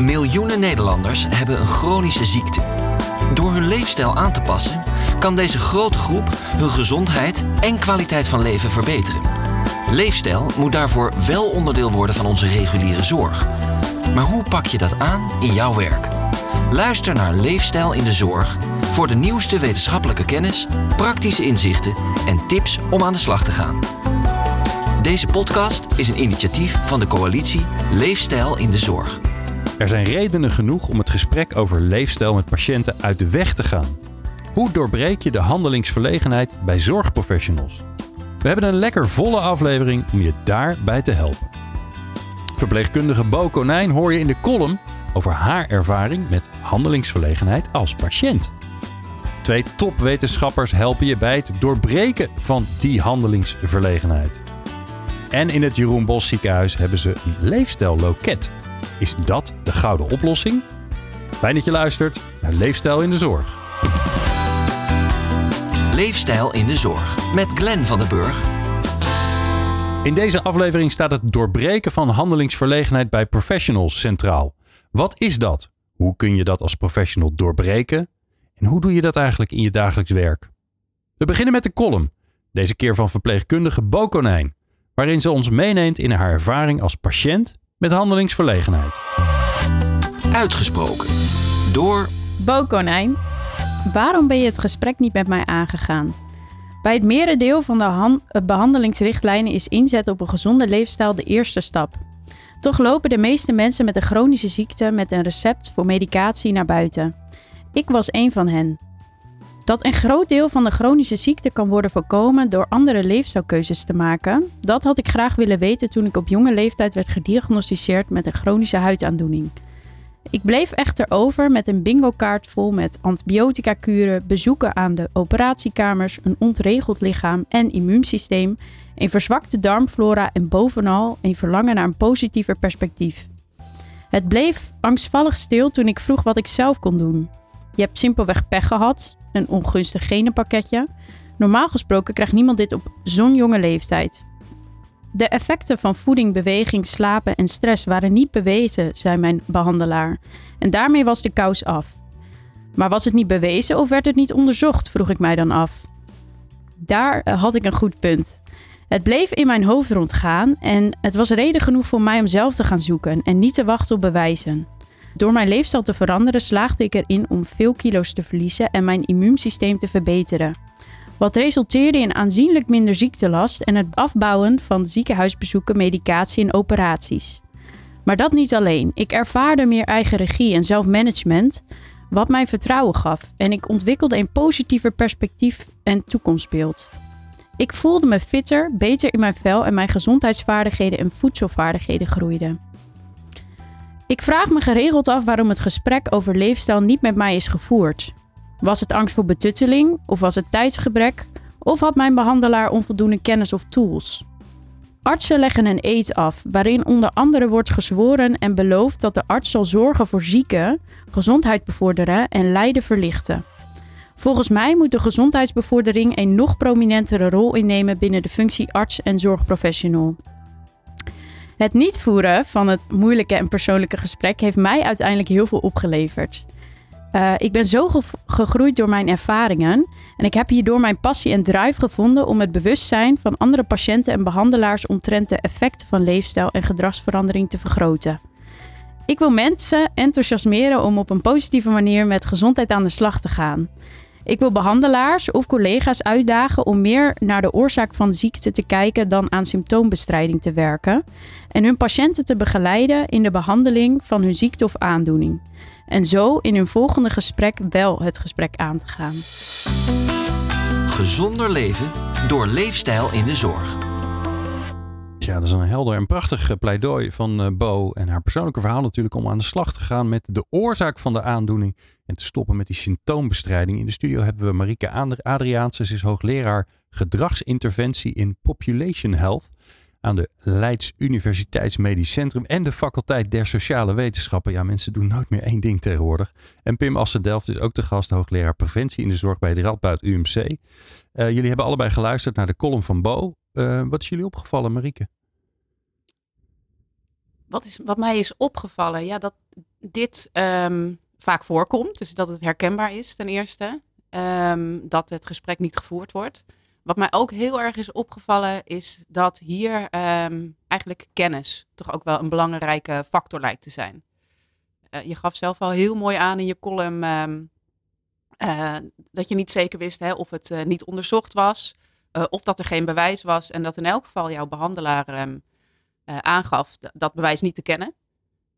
Miljoenen Nederlanders hebben een chronische ziekte. Door hun leefstijl aan te passen, kan deze grote groep hun gezondheid en kwaliteit van leven verbeteren. Leefstijl moet daarvoor wel onderdeel worden van onze reguliere zorg. Maar hoe pak je dat aan in jouw werk? Luister naar Leefstijl in de Zorg voor de nieuwste wetenschappelijke kennis, praktische inzichten en tips om aan de slag te gaan. Deze podcast is een initiatief van de coalitie Leefstijl in de Zorg. Er zijn redenen genoeg om het gesprek over leefstijl met patiënten uit de weg te gaan. Hoe doorbreek je de handelingsverlegenheid bij zorgprofessionals? We hebben een lekker volle aflevering om je daarbij te helpen. Verpleegkundige Bo Konijn hoor je in de column over haar ervaring met handelingsverlegenheid als patiënt. Twee topwetenschappers helpen je bij het doorbreken van die handelingsverlegenheid. En in het Jeroen Bos ziekenhuis hebben ze een leefstijlloket. Is dat de gouden oplossing? Fijn dat je luistert naar Leefstijl in de Zorg. Leefstijl in de Zorg met Glenn van den Burg. In deze aflevering staat het doorbreken van handelingsverlegenheid bij professionals centraal. Wat is dat? Hoe kun je dat als professional doorbreken? En hoe doe je dat eigenlijk in je dagelijks werk? We beginnen met de column, deze keer van verpleegkundige Bo Konijn, waarin ze ons meeneemt in haar ervaring als patiënt met handelingsverlegenheid. Uitgesproken door Bo Konijn, waarom ben je het gesprek niet met mij aangegaan? Bij het merendeel van de han- eh, behandelingsrichtlijnen is inzet op een gezonde leefstijl de eerste stap. Toch lopen de meeste mensen met een chronische ziekte met een recept voor medicatie naar buiten. Ik was een van hen. Dat een groot deel van de chronische ziekte kan worden voorkomen door andere leefstijlkeuzes te maken, dat had ik graag willen weten toen ik op jonge leeftijd werd gediagnosticeerd met een chronische huidaandoening. Ik bleef echter over met een bingo-kaart vol met antibiotica-kuren, bezoeken aan de operatiekamers, een ontregeld lichaam en immuunsysteem, een verzwakte darmflora en bovenal een verlangen naar een positiever perspectief. Het bleef angstvallig stil toen ik vroeg wat ik zelf kon doen. Je hebt simpelweg pech gehad, een ongunstig genenpakketje. Normaal gesproken krijgt niemand dit op zo'n jonge leeftijd. De effecten van voeding, beweging, slapen en stress waren niet bewezen, zei mijn behandelaar. En daarmee was de kous af. Maar was het niet bewezen of werd het niet onderzocht, vroeg ik mij dan af. Daar eh, had ik een goed punt. Het bleef in mijn hoofd rondgaan en het was reden genoeg voor mij om zelf te gaan zoeken en niet te wachten op bewijzen. Door mijn leefstijl te veranderen slaagde ik erin om veel kilo's te verliezen en mijn immuunsysteem te verbeteren. Wat resulteerde in aanzienlijk minder ziektelast en het afbouwen van ziekenhuisbezoeken, medicatie en operaties. Maar dat niet alleen. Ik ervaarde meer eigen regie en zelfmanagement, wat mij vertrouwen gaf en ik ontwikkelde een positiever perspectief en toekomstbeeld. Ik voelde me fitter, beter in mijn vel en mijn gezondheidsvaardigheden en voedselvaardigheden groeiden. Ik vraag me geregeld af waarom het gesprek over leefstijl niet met mij is gevoerd. Was het angst voor betutteling of was het tijdsgebrek of had mijn behandelaar onvoldoende kennis of tools? Artsen leggen een eed af waarin onder andere wordt gezworen en beloofd dat de arts zal zorgen voor zieken, gezondheid bevorderen en lijden verlichten. Volgens mij moet de gezondheidsbevordering een nog prominentere rol innemen binnen de functie arts en zorgprofessional. Het niet voeren van het moeilijke en persoonlijke gesprek heeft mij uiteindelijk heel veel opgeleverd. Uh, ik ben zo ge gegroeid door mijn ervaringen en ik heb hierdoor mijn passie en drive gevonden om het bewustzijn van andere patiënten en behandelaars omtrent de effecten van leefstijl en gedragsverandering te vergroten. Ik wil mensen enthousiasmeren om op een positieve manier met gezondheid aan de slag te gaan. Ik wil behandelaars of collega's uitdagen om meer naar de oorzaak van ziekte te kijken dan aan symptoombestrijding te werken. En hun patiënten te begeleiden in de behandeling van hun ziekte of aandoening. En zo in hun volgende gesprek wel het gesprek aan te gaan. Gezonder leven door leefstijl in de zorg. Ja, dat is een helder en prachtig eh, pleidooi van uh, Bo en haar persoonlijke verhaal natuurlijk om aan de slag te gaan met de oorzaak van de aandoening en te stoppen met die symptoombestrijding. In de studio hebben we Marike Adriaanse, ze is hoogleraar gedragsinterventie in population health aan de Leids Universiteitsmedisch Centrum en de faculteit der Sociale Wetenschappen. Ja, mensen doen nooit meer één ding tegenwoordig. En Pim Assendelft is ook de gast, hoogleraar preventie in de zorg bij het Radboud UMC. Uh, jullie hebben allebei geluisterd naar de column van Bo. Uh, wat is jullie opgevallen, Marieke? Wat, is, wat mij is opgevallen, ja, dat dit ehm, vaak voorkomt. Dus dat het herkenbaar is ten eerste. Ehm, dat het gesprek niet gevoerd wordt. Wat mij ook heel erg is opgevallen is dat hier ehm, eigenlijk kennis toch ook wel een belangrijke factor lijkt te zijn. Eh, je gaf zelf al heel mooi aan in je column eh, dat je niet zeker wist hè, of het eh, niet onderzocht was, of dat er geen bewijs was en dat in elk geval jouw behandelaar aangaf dat bewijs niet te kennen.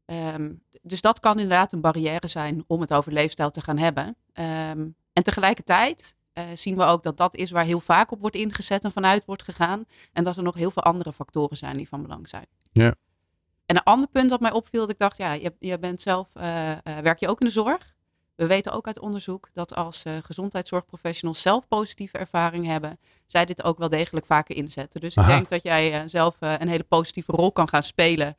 Ehm, dus dat kan inderdaad een barrière zijn om het over leefstijl te gaan hebben. Um, en tegelijkertijd uh, zien we ook dat dat is waar heel vaak op wordt ingezet en vanuit wordt gegaan. En dat er nog heel veel andere factoren zijn die van belang zijn. Ja. En een ander punt dat mij opviel, dat ik dacht, ja, je, je bent zelf, werk je ook in de zorg? We weten ook uit onderzoek dat als gezondheidszorgprofessionals zelf positieve ervaring hebben, zij dit ook wel degelijk vaker inzetten. Dus Aha. ik denk dat jij zelf een hele positieve rol kan gaan spelen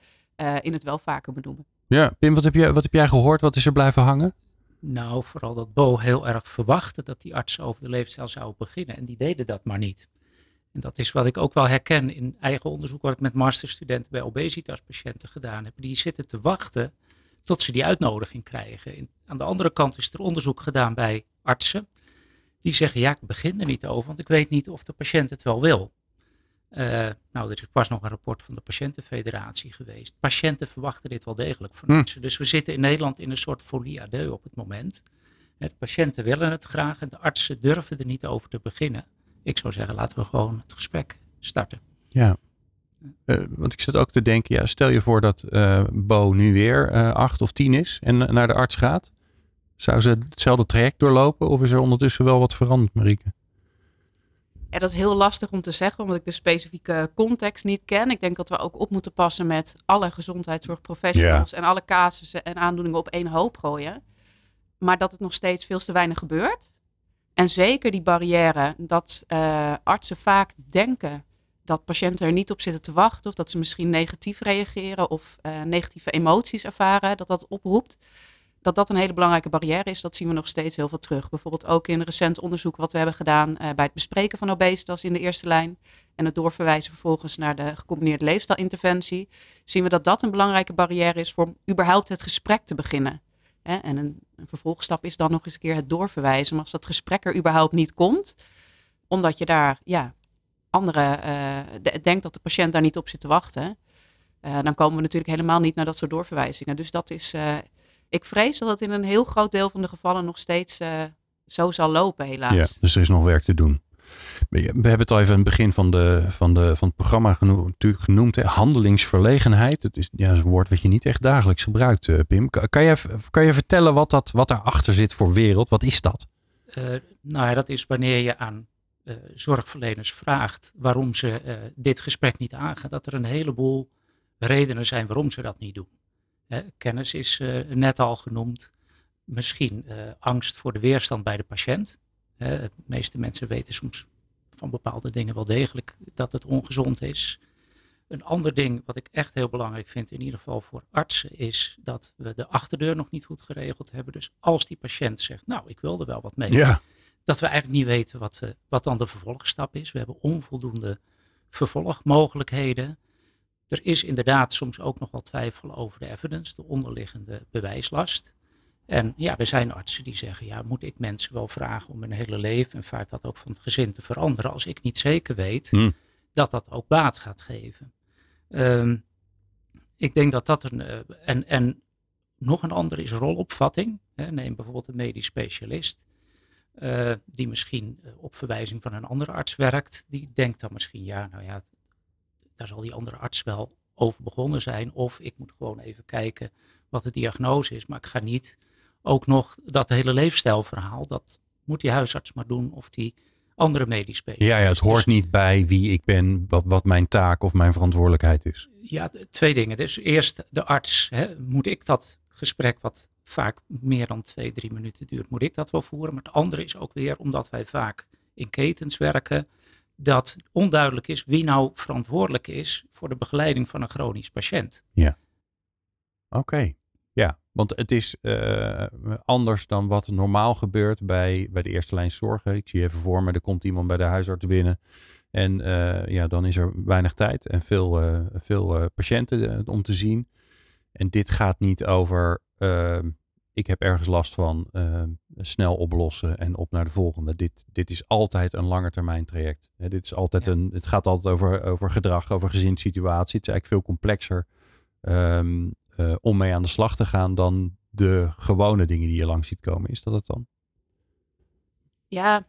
in het wel vaker benoemen. Ja, Pim, wat heb, jij, wat heb jij gehoord? Wat is er blijven hangen? Nou, vooral dat Bo heel erg verwachtte dat die artsen over de leefstijl zouden beginnen. En die deden dat maar niet. En dat is wat ik ook wel herken in eigen onderzoek wat ik met masterstudenten bij obesitaspatiënten gedaan heb. Die zitten te wachten tot ze die uitnodiging krijgen. Aan de andere kant is er onderzoek gedaan bij artsen. Die zeggen, ja, ik begin er niet over, want ik weet niet of de patiënt het wel wil. Uh, nou, er is pas nog een rapport van de Patiëntenfederatie geweest. Patiënten verwachten dit wel degelijk van artsen. Hm. Dus we zitten in Nederland in een soort folie à deux op het moment. De patiënten willen het graag en de artsen durven er niet over te beginnen. Ik zou zeggen, laten we gewoon het gesprek starten. Ja, uh, want ik zit ook te denken, ja, stel je voor dat uh, Bo nu weer acht of tien is en naar de arts gaat. Zou ze hetzelfde traject doorlopen of is er ondertussen wel wat veranderd, Marieke? Ja, dat is heel lastig om te zeggen, omdat ik de specifieke context niet ken. Ik denk dat we ook op moeten passen met alle gezondheidszorgprofessionals en alle casussen en aandoeningen op één hoop gooien. Maar dat het nog steeds veel te weinig gebeurt. En zeker die barrière dat uh, artsen vaak denken dat patiënten er niet op zitten te wachten, of dat ze misschien negatief reageren of uh, negatieve emoties ervaren, dat dat oproept dat dat een hele belangrijke barrière is, dat zien we nog steeds heel veel terug. Bijvoorbeeld ook in recent onderzoek wat we hebben gedaan uh, bij het bespreken van obesitas in de eerste lijn en het doorverwijzen vervolgens naar de gecombineerde leefstijlinterventie, zien we dat dat een belangrijke barrière is voor überhaupt het gesprek te beginnen. Hè? En een, een, vervolgstap is dan nog eens een keer het doorverwijzen. Maar als dat gesprek er überhaupt niet komt, omdat je daar ja, andere uh, denkt dat de patiënt daar niet op zit te wachten, uh, dan komen we natuurlijk helemaal niet naar dat soort doorverwijzingen. Dus dat is ik vrees dat het in een heel groot deel van de gevallen nog steeds uh, zo zal lopen, helaas. Ja, dus er is nog werk te doen. We hebben het al even aan het begin van, de, van, de, van het programma genoemd, genoemd hè, handelingsverlegenheid. Het is ja, een woord wat je niet echt dagelijks gebruikt, Pim. Kan, je, kan je vertellen wat, dat, wat daarachter zit voor wereld? Wat is dat? Uh, nou ja, dat is wanneer je aan zorgverleners vraagt waarom ze dit gesprek niet aangaan. Dat er een heleboel redenen zijn waarom ze dat niet doen kennis is net al genoemd. Misschien angst voor de weerstand bij de patiënt. de meeste mensen weten soms van bepaalde dingen wel degelijk dat het ongezond is. Een ander ding wat ik echt heel belangrijk vind, in ieder geval voor artsen, is dat we de achterdeur nog niet goed geregeld hebben. Dus als die patiënt zegt, nou, ik wil er wel wat mee, ja. Dat we eigenlijk niet weten wat, we, wat dan de vervolgstap is. We hebben onvoldoende vervolgmogelijkheden. Er is inderdaad soms ook nog wel twijfel over de evidence, de onderliggende bewijslast. En ja, er zijn artsen die zeggen, ja, moet ik mensen wel vragen om hun hele leven en vaak dat ook van het gezin te veranderen, als ik niet zeker weet hmm. dat dat ook baat gaat geven. Um, ik denk dat dat een, uh, en, en nog een andere is rolopvatting. Neem bijvoorbeeld een medisch specialist. Uh, die misschien uh, op verwijzing van een andere arts werkt, die denkt dan misschien, ja, nou ja, daar zal die andere arts wel over begonnen zijn. Of ik moet gewoon even kijken wat de diagnose is. Maar ik ga niet ook nog dat hele leefstijlverhaal, dat moet die huisarts maar doen of die andere medisch specialist. Ja, ja, het hoort niet bij wie ik ben, wat, wat mijn taak of mijn verantwoordelijkheid is. Ja, twee dingen. Dus eerst de arts. Hè, moet ik dat gesprek, wat vaak meer dan twee, drie minuten duurt, moet ik dat wel voeren? Maar het andere is ook weer, omdat wij vaak in ketens werken, dat onduidelijk is wie nou verantwoordelijk is voor de begeleiding van een chronisch patiënt. Ja. Oké. Ja, want het is uh, anders dan wat normaal gebeurt bij, bij de eerste lijn zorgen. Ik zie even voor me, er komt iemand bij de huisarts binnen. En uh, ja, dan is er weinig tijd en veel, uh, veel patiënten om te zien. En dit gaat niet over ehm, ik heb ergens last van, ehm, snel oplossen en op naar de volgende. Dit, dit is altijd een langetermijn traject. Dit is altijd Ja. een, het gaat altijd over, over gedrag, over gezinssituatie. Het is eigenlijk veel complexer ehm, eh, om mee aan de slag te gaan dan de gewone dingen die je langs ziet komen. Is dat het dan? Ja,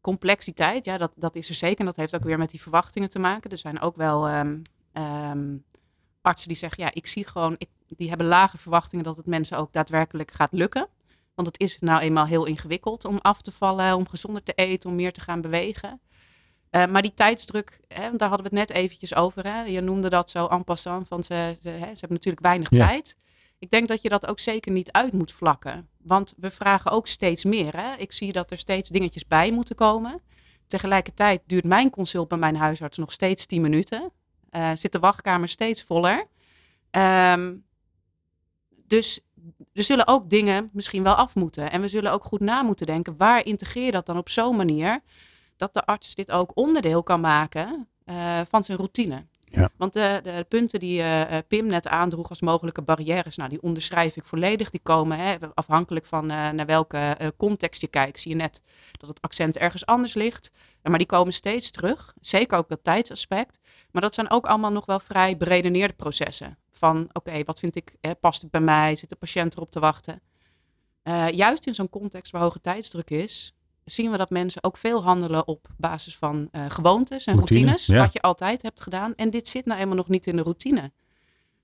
complexiteit, ja, dat, dat is er zeker. En dat heeft ook weer met die verwachtingen te maken. Er zijn ook wel artsen die zeggen, ja, ik zie gewoon, ik, die hebben lage verwachtingen dat het mensen ook daadwerkelijk gaat lukken. Want het is nou eenmaal heel ingewikkeld om af te vallen, om gezonder te eten, om meer te gaan bewegen. Eh, maar die tijdsdruk, hè, daar hadden we het net eventjes over. Hè? Je noemde dat zo en passant, van ze, ze, hè, ze hebben natuurlijk weinig Ja. tijd. Ik denk dat je dat ook zeker niet uit moet vlakken. Want we vragen ook steeds meer. Hè? Ik zie dat er steeds dingetjes bij moeten komen. Tegelijkertijd duurt mijn consult bij mijn huisarts nog steeds 10 minuten. Eh, zit de wachtkamer steeds voller. Ehm, dus er zullen ook dingen misschien wel af moeten. En we zullen ook goed na moeten denken. Waar integreer je dat dan op zo'n manier dat de arts dit ook onderdeel kan maken eh, van zijn routine? Ja. Want de, de punten die eh, eh, Pim net aandroeg als mogelijke barrières, nou, die onderschrijf ik volledig. Die komen hè, afhankelijk van eh, naar welke context je kijkt. Zie je net dat het accent ergens anders ligt. Maar die komen steeds terug. Zeker ook dat tijdsaspect. Maar dat zijn ook allemaal nog wel vrij beredeneerde processen. Van oké, wat vind ik, eh, past het bij mij? Zit de patiënt erop te wachten? Juist in zo'n context waar hoge tijdsdruk is, zien we dat mensen ook veel handelen op basis van eh, gewoontes en Routine, routines. ja. Wat je altijd hebt gedaan. En dit zit nou eenmaal nog niet in de routine.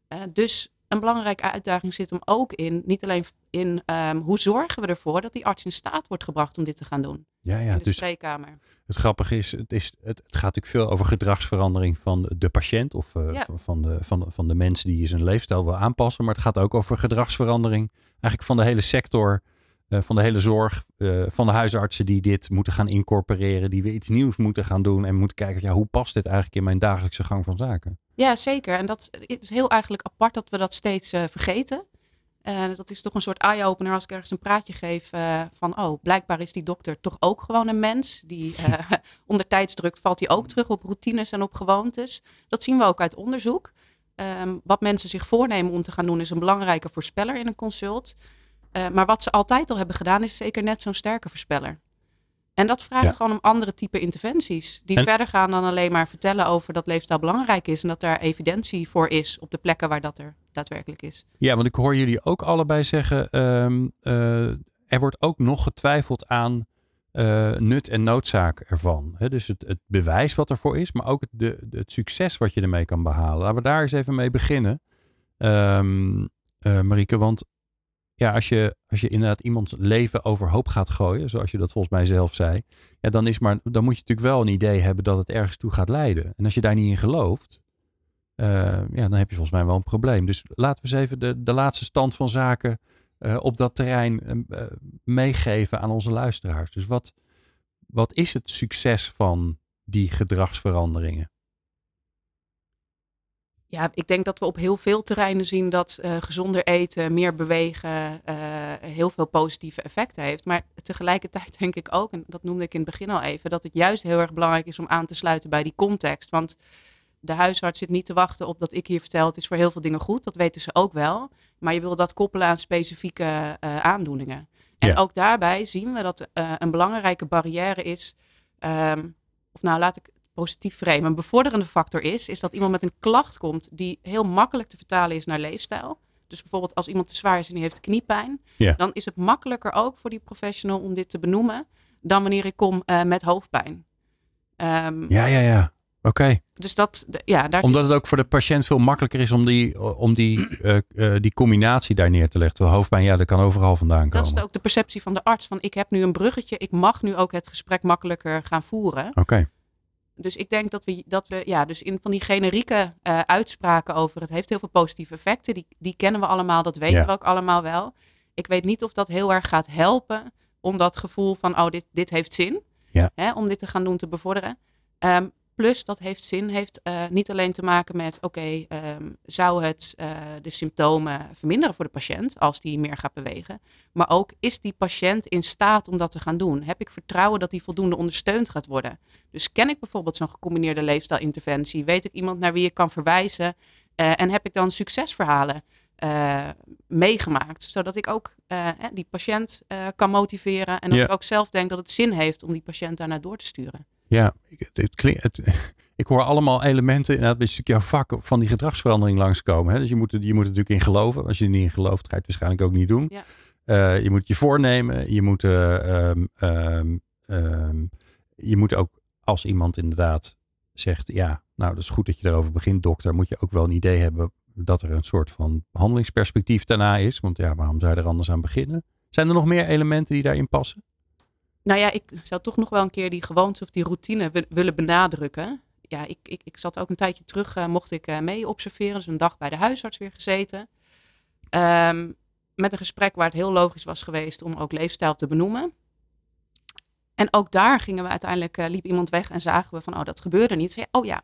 Eh, dus een belangrijke uitdaging zit hem ook in, niet alleen in ehm, hoe zorgen we ervoor dat die arts in staat wordt gebracht om dit te gaan doen Ja, ja. in de Dus spreekkamer. het grappige is, het, is het, het gaat natuurlijk veel over gedragsverandering van de patiënt of eh, Ja. van, de, van, van de mensen die zijn leefstijl wil aanpassen. Maar het gaat ook over gedragsverandering eigenlijk van de hele sector, eh, van de hele zorg, eh, van de huisartsen die dit moeten gaan incorporeren, die weer iets nieuws moeten gaan doen en moeten kijken, ja, hoe past dit eigenlijk in mijn dagelijkse gang van zaken? Ja, zeker. En dat is heel eigenlijk apart dat we dat steeds eh, vergeten. Dat is toch een soort eye-opener als ik ergens een praatje geef van, oh, blijkbaar is die dokter toch ook gewoon een mens. Die onder tijdsdruk valt hij ook terug op routines en op gewoontes. Dat zien we ook uit onderzoek. Ehm, wat mensen zich voornemen om te gaan doen is een belangrijke voorspeller in een consult. Eh, maar wat ze altijd al hebben gedaan is zeker net zo'n sterke voorspeller. En dat vraagt Ja. gewoon om andere type interventies. Die En- verder gaan dan alleen maar vertellen over dat leefstijl belangrijk is. En dat daar evidentie voor is op de plekken waar dat er daadwerkelijk is. Ja, want ik hoor jullie ook allebei zeggen, ehm, eh, er wordt ook nog getwijfeld aan eh, nut en noodzaak ervan. Dus het, het bewijs wat ervoor is, maar ook het, de, het succes wat je ermee kan behalen. Laten we daar eens even mee beginnen, eh, Marieke. Want ja, als je, als je inderdaad iemands leven overhoop gaat gooien, zoals je dat volgens mij zelf zei, ja, dan, is maar, dan moet je natuurlijk wel een idee hebben dat het ergens toe gaat leiden. En als je daar niet in gelooft, eh, ja, dan heb je volgens mij wel een probleem. Dus laten we eens even de, de laatste stand van zaken eh, op dat terrein eh, eh, meegeven aan onze luisteraars. Dus wat, wat is het succes van die gedragsveranderingen? Ja, ik denk dat we op heel veel terreinen zien dat eh, gezonder eten, meer bewegen, eh, heel veel positieve effecten heeft. Maar tegelijkertijd denk ik ook, en dat noemde ik in het begin al even, dat het juist heel erg belangrijk is om aan te sluiten bij die context. Want de huisarts zit niet te wachten op dat ik hier vertel, het is voor heel veel dingen goed, dat weten ze ook wel. Maar je wil dat koppelen aan specifieke eh, aandoeningen. En Ja. ook daarbij zien we dat een belangrijke barrière is, ehm, of nou laat ik positief framen, een bevorderende factor is, is dat iemand met een klacht komt die heel makkelijk te vertalen is naar leefstijl. Dus bijvoorbeeld als iemand te zwaar is en die heeft kniepijn, dan is het makkelijker ook voor die professional om dit te benoemen dan wanneer ik kom eh, met hoofdpijn. Ehm, Ja, ja, ja. Oké. Dus dat, ja, daar Omdat het ook voor de patiënt veel makkelijker is om die, om die, eh, eh, die combinatie daar neer te leggen. Hoofdpijn, ja, dat kan overal vandaan dat komen. is ook de perceptie van de arts. Van ik heb nu een bruggetje, ik mag nu ook het gesprek makkelijker gaan voeren. Oké. Dus ik denk dat we, dat we ja, dus in van die generieke eh, uitspraken over het heeft heel veel positieve effecten, die, die kennen we allemaal, dat weten Ja. we ook allemaal wel. Ik weet niet of dat heel erg gaat helpen om dat gevoel van, oh, dit, dit heeft zin, Ja. hè, om dit te gaan doen, te bevorderen. Ehm, plus, dat heeft zin, heeft eh, niet alleen te maken met, oké, ehm, zou het eh, de symptomen verminderen voor de patiënt als die meer gaat bewegen, maar ook, is die patiënt in staat om dat te gaan doen? Heb ik vertrouwen dat die voldoende ondersteund gaat worden? Dus ken ik bijvoorbeeld zo'n gecombineerde leefstijlinterventie? Weet ik iemand naar wie ik kan verwijzen? Eh, en heb ik dan succesverhalen? meegemaakt. Zodat ik ook die patiënt kan motiveren. En dat Ja. ik ook zelf denk dat het zin heeft om die patiënt daarna door te sturen. Ja, ik- het klinkt, het, ik hoor allemaal elementen inderdaad een stukje jouw vak van die gedragsverandering langskomen. Hè? Dus je moet, er- je moet er natuurlijk in geloven. Als je er niet in gelooft, ga je het waarschijnlijk ook niet doen. Ja. Eh, je moet je voornemen. Je moet, eh, ehm, ehm, ehm, je moet ook als iemand inderdaad zegt, ja, nou dat is goed dat je daarover begint, dokter, moet je ook wel een idee hebben dat er een soort van handelingsperspectief daarna is. Want ja, waarom zou je er anders aan beginnen? Zijn er nog meer elementen die daarin passen? Nou ja, ik zou toch nog wel een keer die gewoonte of die routine wi- willen benadrukken. Ja, ik, ik, ik zat ook een tijdje terug, eh, mocht ik eh, mee observeren. Dus een dag bij de huisarts weer gezeten. Ehm, met een gesprek waar het heel logisch was geweest om ook leefstijl te benoemen. En ook daar gingen we uiteindelijk, eh, liep iemand weg en zagen we van, oh, dat gebeurde niet. Oh ja,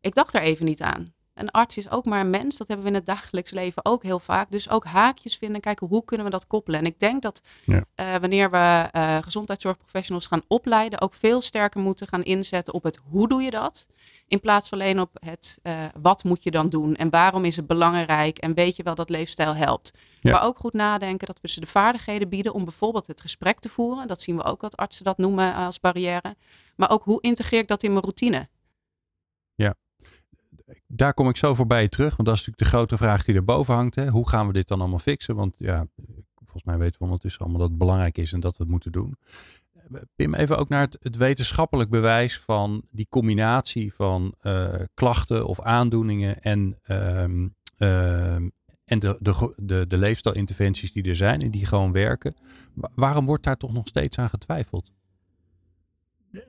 ik dacht er even niet aan. Een arts is ook maar een mens, dat hebben we in het dagelijks leven ook heel vaak. Dus ook haakjes vinden, kijken hoe kunnen we dat koppelen. En ik denk dat Ja. eh, wanneer we eh, gezondheidszorgprofessionals gaan opleiden, ook veel sterker moeten gaan inzetten op het hoe doe je dat. In plaats van alleen op het eh, wat moet je dan doen en waarom is het belangrijk en weet je wel dat leefstijl helpt. Ja. Maar ook goed nadenken dat we ze de vaardigheden bieden om bijvoorbeeld het gesprek te voeren. Dat zien we ook dat artsen dat noemen als barrière. Maar ook hoe integreer ik dat in mijn routine? Daar kom ik zo voorbij terug. Want dat is natuurlijk de grote vraag die erboven hangt. Hè. Hoe gaan we dit dan allemaal fixen? Want ja, volgens mij weten we ondertussen allemaal dat het belangrijk is en dat we het moeten doen. Pim, even ook naar het, wetenschappelijk bewijs van die combinatie van eh, klachten of aandoeningen en, ehm, ehm, en de, de, de, de leefstijlinterventies die er zijn en die gewoon werken. Wa- waarom wordt daar toch nog steeds aan getwijfeld?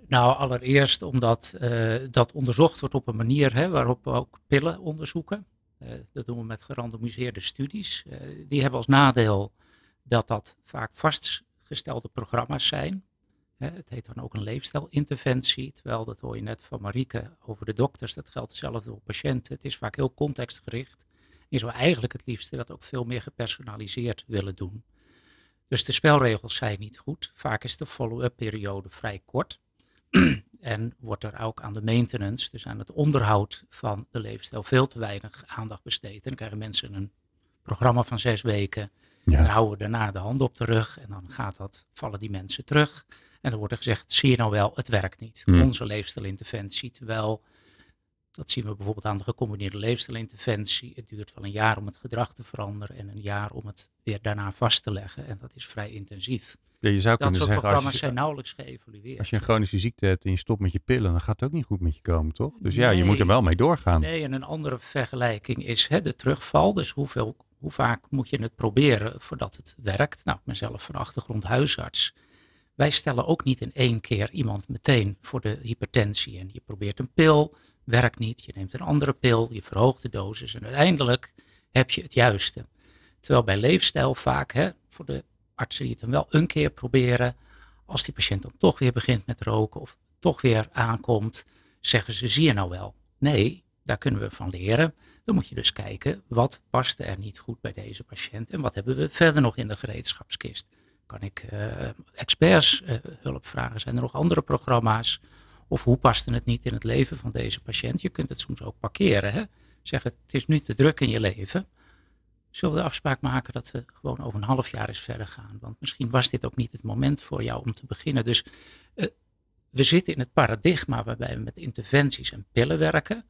Nou, allereerst omdat eh, dat onderzocht wordt op een manier hè, waarop we ook pillen onderzoeken. Eh, dat doen we met gerandomiseerde studies. Eh, die hebben als nadeel dat dat vaak vastgestelde programma's zijn. Het heet dan ook een leefstijlinterventie, terwijl dat hoor je net van Marieke over de dokters. Dat geldt hetzelfde voor patiënten. Het is vaak heel contextgericht. Je zou eigenlijk het liefste dat ook veel meer gepersonaliseerd willen doen. Dus de spelregels zijn niet goed. Vaak is de follow-up periode vrij kort. en wordt er ook aan de maintenance, dus aan het onderhoud van de leefstijl, veel te weinig aandacht besteed. En dan krijgen mensen een programma van zes weken. Dan houden we daarna de hand op de rug en dan gaat dat, vallen die mensen terug. En dan wordt er gezegd, zie je nou wel, het werkt niet. Hmm. Onze leefstijlinterventie, terwijl, dat zien we bijvoorbeeld aan de gecombineerde leefstijlinterventie. Het duurt wel een jaar om het gedrag te veranderen en een jaar om het weer daarna vast te leggen. En dat is vrij intensief. Ja, je zou Dat kunnen soort zeggen, programma's als je, zijn nauwelijks geëvalueerd. als je een chronische ziekte hebt en je stopt met je pillen, dan gaat het ook niet goed met je komen, toch? Dus ja, je moet er wel mee doorgaan. Nee, en een andere vergelijking is hè, de terugval. Dus hoeveel, hoe vaak moet je het proberen voordat het werkt? Nou, ik ben zelf van achtergrond huisarts. Wij stellen ook niet in één keer iemand meteen voor de hypertensie. En je probeert een pil, werkt niet. Je neemt een andere pil, je verhoogt de dosis. En uiteindelijk heb je het juiste. Terwijl bij leefstijl vaak, hè, voor de artsen die het dan wel een keer proberen, als die patiënt dan toch weer begint met roken of toch weer aankomt, zeggen ze, zie je nou wel? Nee, daar kunnen we van leren. Dan moet je dus kijken, wat paste er niet goed bij deze patiënt en wat hebben we verder nog in de gereedschapskist? Kan ik eh, experts eh, hulp vragen? Zijn er nog andere programma's? Of hoe paste het niet in het leven van deze patiënt? Je kunt het soms ook parkeren. Hè? Zeggen, het is nu te druk in je leven. Zullen we de afspraak maken dat we gewoon over een half jaar eens verder gaan? Want misschien was dit ook niet het moment voor jou om te beginnen. Dus eh, we zitten in het paradigma waarbij we met interventies en pillen werken.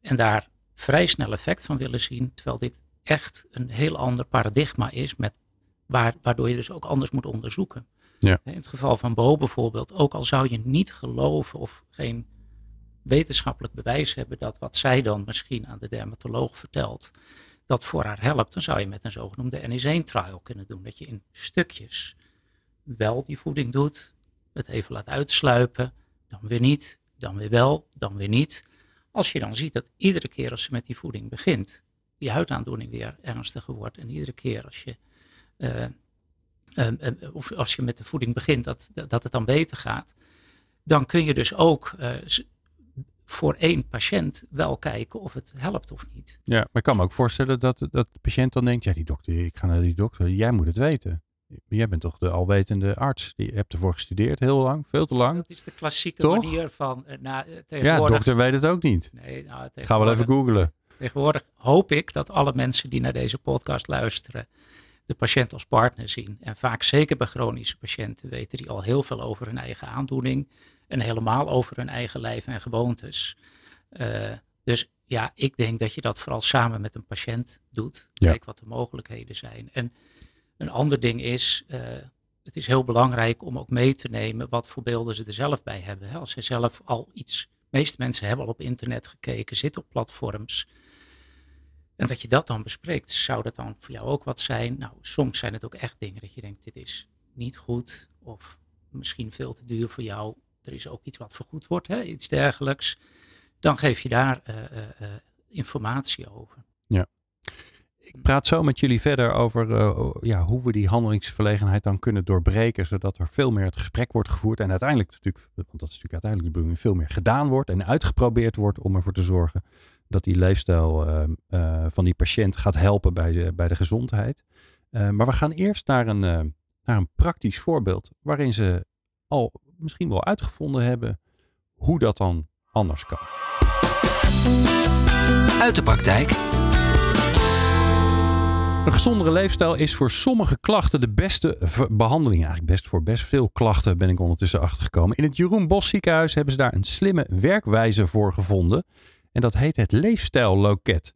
En daar vrij snel effect van willen zien. Terwijl dit echt een heel ander paradigma is. Met waar, waardoor je dus ook anders moet onderzoeken. Ja. In het geval van Bo bijvoorbeeld. Ook al zou je niet geloven of geen wetenschappelijk bewijs hebben dat wat zij dan misschien aan de dermatoloog vertelt, dat voor haar helpt, dan zou je met een zogenoemde NS1-trial kunnen doen. Dat je in stukjes wel die voeding doet, het even laat uitsluipen, dan weer niet, dan weer wel, dan weer niet. Als je dan ziet dat iedere keer als ze met die voeding begint, die huidaandoening weer ernstiger wordt. En iedere keer als je, eh, eh, eh, of als je met de voeding begint, dat, dat het dan beter gaat. Dan kun je dus ook eh, voor één patiënt wel kijken of het helpt of niet. Ja, maar ik kan me ook voorstellen dat, dat de patiënt dan denkt, ja die dokter, ik ga naar die dokter, jij moet het weten. Jij bent toch de alwetende arts, je hebt ervoor gestudeerd heel lang, veel te lang. Dat is de klassieke Toch? manier van uh, na, uh, Ja, dokter weet het ook niet. Nee, nou, ga wel even googlen. Tegenwoordig hoop ik dat alle mensen die naar deze podcast luisteren de patiënt als partner zien. En vaak zeker bij chronische patiënten weten die al heel veel over hun eigen aandoening en helemaal over hun eigen lijf en gewoontes. Uh, dus ja, ik denk dat je dat vooral samen met een patiënt doet. Kijk wat de mogelijkheden zijn. En een ander ding is, uh, het is heel belangrijk om ook mee te nemen wat voor beelden ze er zelf bij hebben. Als ze zelf al iets, de meeste mensen hebben al op internet gekeken, zitten op platforms. En dat je dat dan bespreekt, zou dat dan voor jou ook wat zijn? Nou, soms zijn het ook echt dingen dat je denkt, dit is niet goed of misschien veel te duur voor jou. Er is ook iets wat vergoed wordt, hè? iets dergelijks. Dan geef je daar uh, uh, informatie over. Ja. Ik praat zo met jullie verder over ja, hoe we die handelingsverlegenheid dan kunnen doorbreken, zodat er veel meer het gesprek wordt gevoerd. En uiteindelijk natuurlijk, want dat is natuurlijk uiteindelijk de bedoeling, veel meer gedaan wordt en uitgeprobeerd wordt om ervoor te zorgen dat die leefstijl uh, uh, van die patiënt gaat helpen bij de, bij de gezondheid. maar we gaan eerst naar een, naar een praktisch voorbeeld waarin ze al misschien wel uitgevonden hebben hoe dat dan anders kan. Uit de praktijk. Een gezondere leefstijl is voor sommige klachten de beste behandeling. Eigenlijk best voor best veel klachten ben ik ondertussen achtergekomen. In het Jeroen Bos ziekenhuis hebben ze daar een slimme werkwijze voor gevonden. En dat heet het Leefstijlloket.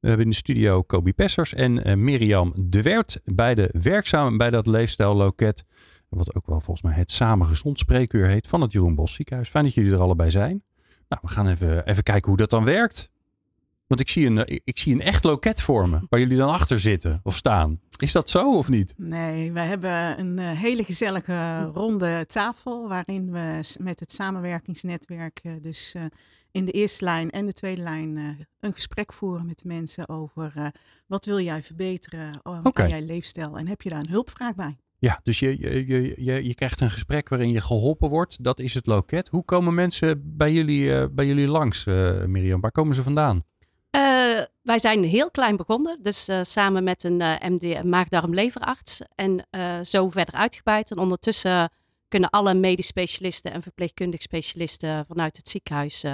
We hebben in de studio Kobi Pessers en uh, Mirjam de Wert. Beide werkzaam bij dat Leefstijlloket. Wat ook wel volgens mij het Samen Gezond Spreekuur heet van het Jeroen Bos ziekenhuis. Fijn dat jullie er allebei zijn. Nou, we gaan even, even kijken hoe dat dan werkt. Want ik zie, een, eh, ik zie een echt loket vormen waar jullie dan achter zitten of staan. Is dat zo of niet? Nee, wij hebben een eh, hele gezellige ronde tafel waarin we met het samenwerkingsnetwerk eh, dus in de eerste lijn en de tweede lijn een gesprek voeren met de mensen over wat wil jij verbeteren aan jij leefstijl en heb je daar een hulpvraag bij? Ja, dus je, je, je, je krijgt een gesprek waarin je geholpen wordt. Dat is het loket. Hoe komen mensen bij jullie, bij jullie langs, Mirjam? Waar komen ze vandaan? Uh, wij zijn heel klein begonnen, dus uh, samen met een uh, MD, maagdarm-leverarts. En zo verder uitgebreid. En ondertussen kunnen alle medisch specialisten en verpleegkundig specialisten vanuit het ziekenhuis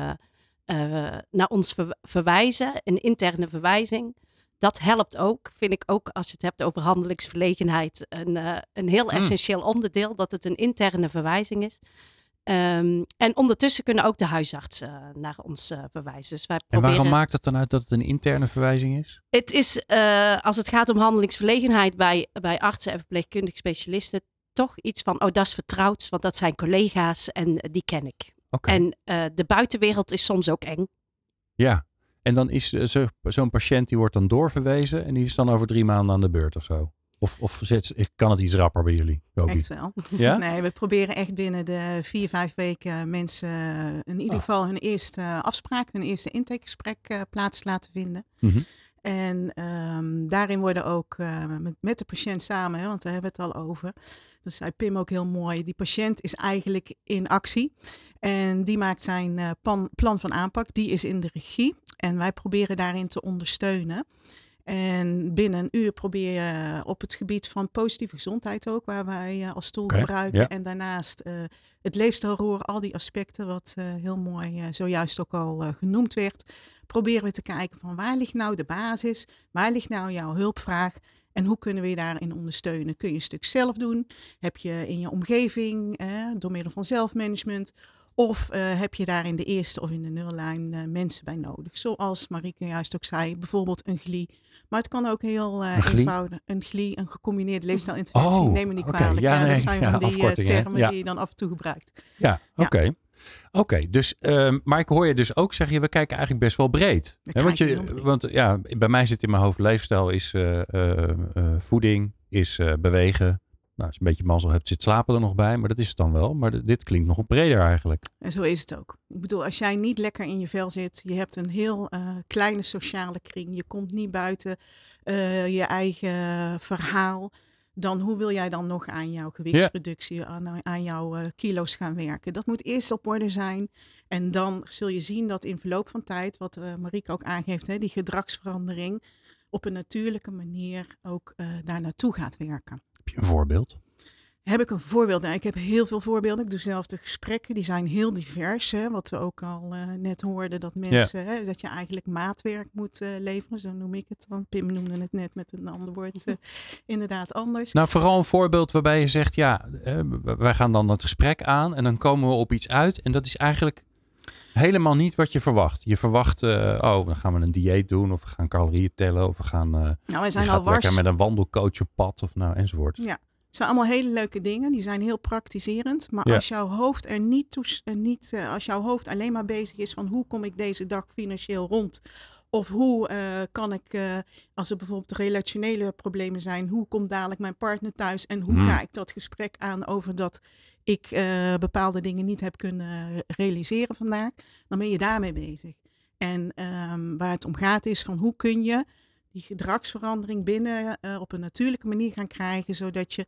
naar ons ver verwijzen. Een interne verwijzing. Dat helpt ook, vind ik ook, als je het hebt over handelingsverlegenheid, een, een heel hmm. essentieel onderdeel, dat het een interne verwijzing is. Um, en ondertussen kunnen ook de huisartsen uh, naar ons uh, verwijzen. Dus wij proberen... En waarom maakt het dan uit dat het een interne verwijzing is? Het is, uh, als het gaat om handelingsverlegenheid bij, bij artsen en verpleegkundige specialisten, toch iets van, oh dat is vertrouwd, want dat zijn collega's en die ken ik. Okay. En de buitenwereld is soms ook eng. Ja, en dan is zo'n zo patiënt die wordt dan doorverwezen en die is dan over drie maanden aan de beurt of zo? Of, of zit, kan het iets rapper bij jullie? Echt wel. Ja? Nee, we proberen echt binnen de vier, vijf weken mensen in ieder ah. geval hun eerste afspraak, hun eerste intakegesprek uh, plaats te laten vinden. Mm -hmm. En um, daarin worden ook uh, met, met, de patiënt samen, hè, want daar hebben we het al over. Dat zei Pim ook heel mooi. Die patiënt is eigenlijk in actie. En die maakt zijn plan, plan van aanpak. Die is in de regie. En wij proberen daarin te ondersteunen. En binnen een uur probeer je op het gebied van positieve gezondheid ook, waar wij uh, als tool gebruiken. En daarnaast uh, het leefstijlroer, al die aspecten, wat uh, heel mooi zojuist ook al genoemd werd. Proberen we te kijken van waar ligt nou de basis, waar ligt nou jouw hulpvraag en hoe kunnen we je daarin ondersteunen? Kun je een stuk zelf doen? Heb je in je omgeving, door middel van zelfmanagement, of uh, heb je daar in de eerste of in de nullijn uh, mensen bij nodig? Zoals Marieke juist ook zei, bijvoorbeeld een GLI. Maar het kan ook heel uh, een eenvoudig. Een GLI, een gecombineerde leefstijlinterventie. Oh, Neem me niet kwalijk. Ja, nee, dat zijn ja, van die termen ja. die je dan af en toe gebruikt. Ja, oké. Okay. Oké, okay, dus, uh, maar ik hoor je dus ook zeggen, we kijken eigenlijk best wel breed. Hè, want, je, want ja, bij mij zit in mijn hoofd leefstijl is uh, uh, voeding, is bewegen, nou, als je een beetje mazzel hebt, zit slapen er nog bij. Maar dat is het dan wel. Maar dit klinkt nog breder eigenlijk. En zo is het ook. Ik bedoel, als jij niet lekker in je vel zit, je hebt een heel uh, kleine sociale kring, je komt niet buiten uh, je eigen verhaal, dan hoe wil jij dan nog aan jouw gewichtsreductie, aan, aan, jouw uh, kilo's gaan werken? Dat moet eerst op orde zijn. En dan zul je zien dat in verloop van tijd, wat Marieke ook aangeeft, hè, die gedragsverandering op een natuurlijke manier ook daar naartoe gaat werken. Heb je een voorbeeld? heb ik een voorbeeld? Nou, ik heb heel veel voorbeelden. Ik doe zelf de gesprekken. Die zijn heel divers. Hè? Wat we ook al uh, net hoorden. Dat mensen, hè, dat je eigenlijk maatwerk moet uh, leveren. Zo noem ik het dan. Pim noemde het net met een ander woord. Uh, inderdaad anders. Nou, vooral een voorbeeld waarbij je zegt. Ja, wij gaan dan het gesprek aan. En dan komen we op iets uit. En dat is eigenlijk helemaal niet wat je verwacht. Je verwacht, oh, dan gaan we een dieet doen. Of we gaan calorieën tellen. Of we gaan, nou, wij zijn al wars. met een wandelcoach op pad. Of nou, enzovoort. Ja. Het zijn allemaal hele leuke dingen, die zijn heel praktiserend. Maar als jouw hoofd er niet, toe, niet uh, als jouw hoofd alleen maar bezig is van hoe kom ik deze dag financieel rond? Of hoe uh, kan ik, uh, als er bijvoorbeeld relationele problemen zijn, hoe komt dadelijk mijn partner thuis en hoe hmm. ga ik dat gesprek aan over dat ik bepaalde dingen niet heb kunnen realiseren vandaag? Dan ben je daarmee bezig. En um, waar het om gaat is van hoe kun je die gedragsverandering binnen uh, op een natuurlijke manier gaan krijgen, zodat je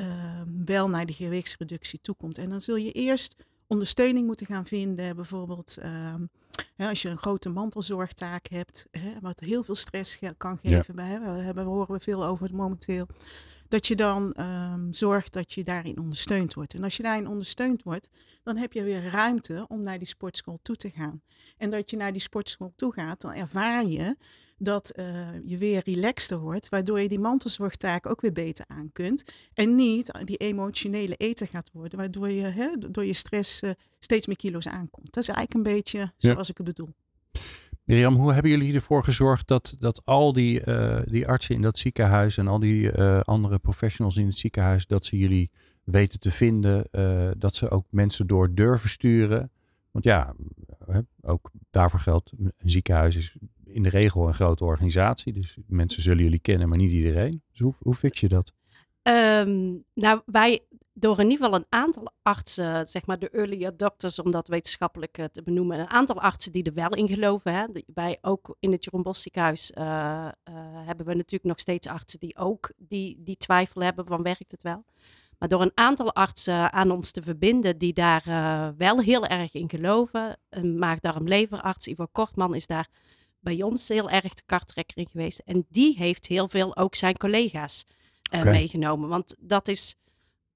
uh, wel naar die gewichtsreductie toekomt. En dan zul je eerst ondersteuning moeten gaan vinden, bijvoorbeeld uh, hè, als je een grote mantelzorgtaak hebt, hè, wat heel veel stress ge kan geven. Ja. Hè, we hebben, horen we veel over momenteel. Dat je dan um, zorgt dat je daarin ondersteund wordt. En als je daarin ondersteund wordt, dan heb je weer ruimte om naar die sportschool toe te gaan. En dat je naar die sportschool toe gaat, dan ervaar je dat uh, je weer relaxter wordt, waardoor je die mantelzorgtaak ook weer beter aan kunt. En niet die emotionele eten gaat worden, waardoor je door je stress uh, steeds meer kilo's aankomt. Dat is eigenlijk een beetje zoals ja. ik het bedoel. Mirjam, hoe hebben jullie ervoor gezorgd dat, dat al die, uh, die artsen in dat ziekenhuis en al die andere professionals in het ziekenhuis, dat ze jullie weten te vinden, dat ze ook mensen door durven sturen? Want ja, ook daarvoor geldt, een ziekenhuis is in de regel een grote organisatie. Dus mensen zullen jullie kennen, maar niet iedereen. Dus hoe, hoe fix je dat? Um, nou, wij door in ieder geval een aantal artsen, zeg maar de early adopters, om dat wetenschappelijk uh, te benoemen, een aantal artsen die er wel in geloven. Hè. Wij ook in het Jeroen ziekenhuis uh, uh, hebben we natuurlijk nog steeds artsen die ook die, die twijfel hebben van werkt het wel. Maar door een aantal artsen aan ons te verbinden die daar wel heel erg in geloven, een maagdarmleverarts, Ivo Kortman is daar bij ons heel erg de karttrekker in geweest. En die heeft heel veel ook zijn collega's okay. meegenomen. Want dat is,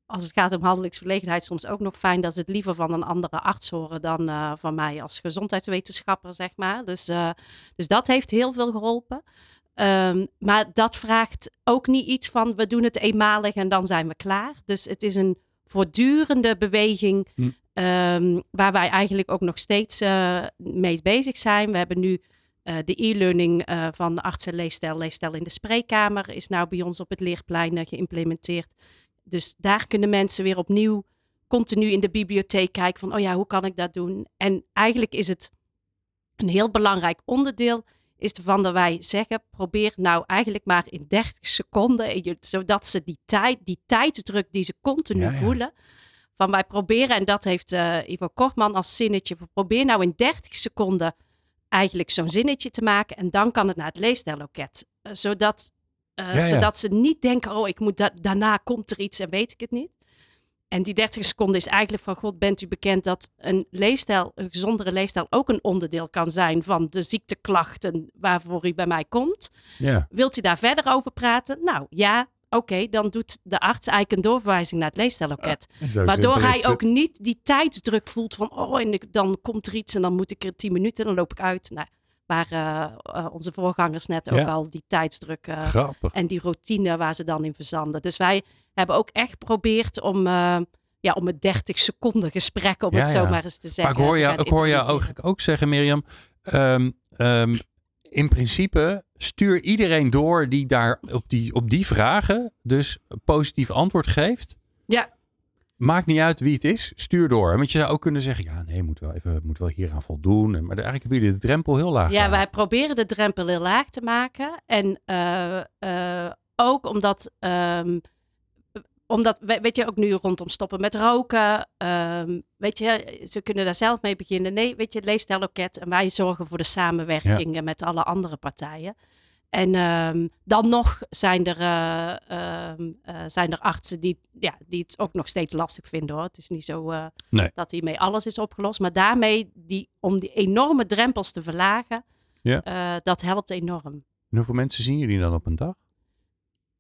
als het gaat om handelingsverlegenheid, soms ook nog fijn dat ze het liever van een andere arts horen dan uh, van mij als gezondheidswetenschapper, zeg maar. Dus, uh, dus dat heeft heel veel geholpen. Um, maar dat vraagt ook niet iets van we doen het eenmalig en dan zijn we klaar. Dus het is een voortdurende beweging hm. um, waar wij eigenlijk ook nog steeds mee bezig zijn. We hebben nu uh, de e-learning uh, van arts en leefstijl, leefstijl in de spreekkamer, is nou bij ons op het leerplein uh, geïmplementeerd. Dus daar kunnen mensen weer opnieuw continu in de bibliotheek kijken van, oh ja, hoe kan ik dat doen? En eigenlijk is het een heel belangrijk onderdeel, is ervan dat wij zeggen, probeer nou eigenlijk maar in 30 seconden, zodat ze die tijd, die tijdsdruk die ze continu ja, ja. voelen, van wij proberen, en dat heeft Ivo Kortman als zinnetje, probeer nou in 30 seconden eigenlijk zo'n zinnetje te maken. En dan kan het naar het leesstelloket. Uh, zodat, uh, ja, ja. zodat ze niet denken, oh, ik moet da daarna komt er iets en weet ik het niet. En die 30 seconden is eigenlijk van God, bent u bekend dat een leefstijl, een gezondere leefstijl ook een onderdeel kan zijn van de ziekteklachten waarvoor u bij mij komt. Ja. Wilt u daar verder over praten? Nou ja, okay, dan doet de arts eigenlijk een doorverwijzing naar het leefstijlloket. Ja, waardoor hij ook niet die tijdsdruk voelt van, oh, en ik, dan komt er iets en dan moet ik er tien minuten, dan loop ik uit. Nou, waar uh, uh, onze voorgangers net ja. ook al die tijdsdruk uh, en die routine waar ze dan in verzanden. Dus wij hebben ook echt geprobeerd om, ja, om het 30 seconden gesprek, om ja, het zo maar eens te zeggen. Maar ik hoor jou, ik hoor jou ook, ook zeggen, Mirjam, um, um, in principe stuur iedereen door die daar op die, op die vragen dus positief antwoord geeft. Ja. Maakt niet uit wie het is, stuur door. Want je zou ook kunnen zeggen, ja nee, moet wel even, moet wel hier aan voldoen. Maar eigenlijk hebben jullie de drempel heel laag. Ja, wij proberen de drempel heel laag te maken. En uh, uh, ook omdat um, omdat, weet je, ook nu rondom stoppen met roken. Um, weet je, ze kunnen daar zelf mee beginnen. Nee, weet je, leefstijlloket. En wij zorgen voor de samenwerking ja. met alle andere partijen. En um, dan nog zijn er, uh, uh, uh, zijn er artsen die, ja, die het ook nog steeds lastig vinden hoor. Het is niet zo uh, nee. dat hiermee alles is opgelost. Maar daarmee, die, om die enorme drempels te verlagen, ja. dat helpt enorm. En hoeveel mensen zien jullie dan op een dag?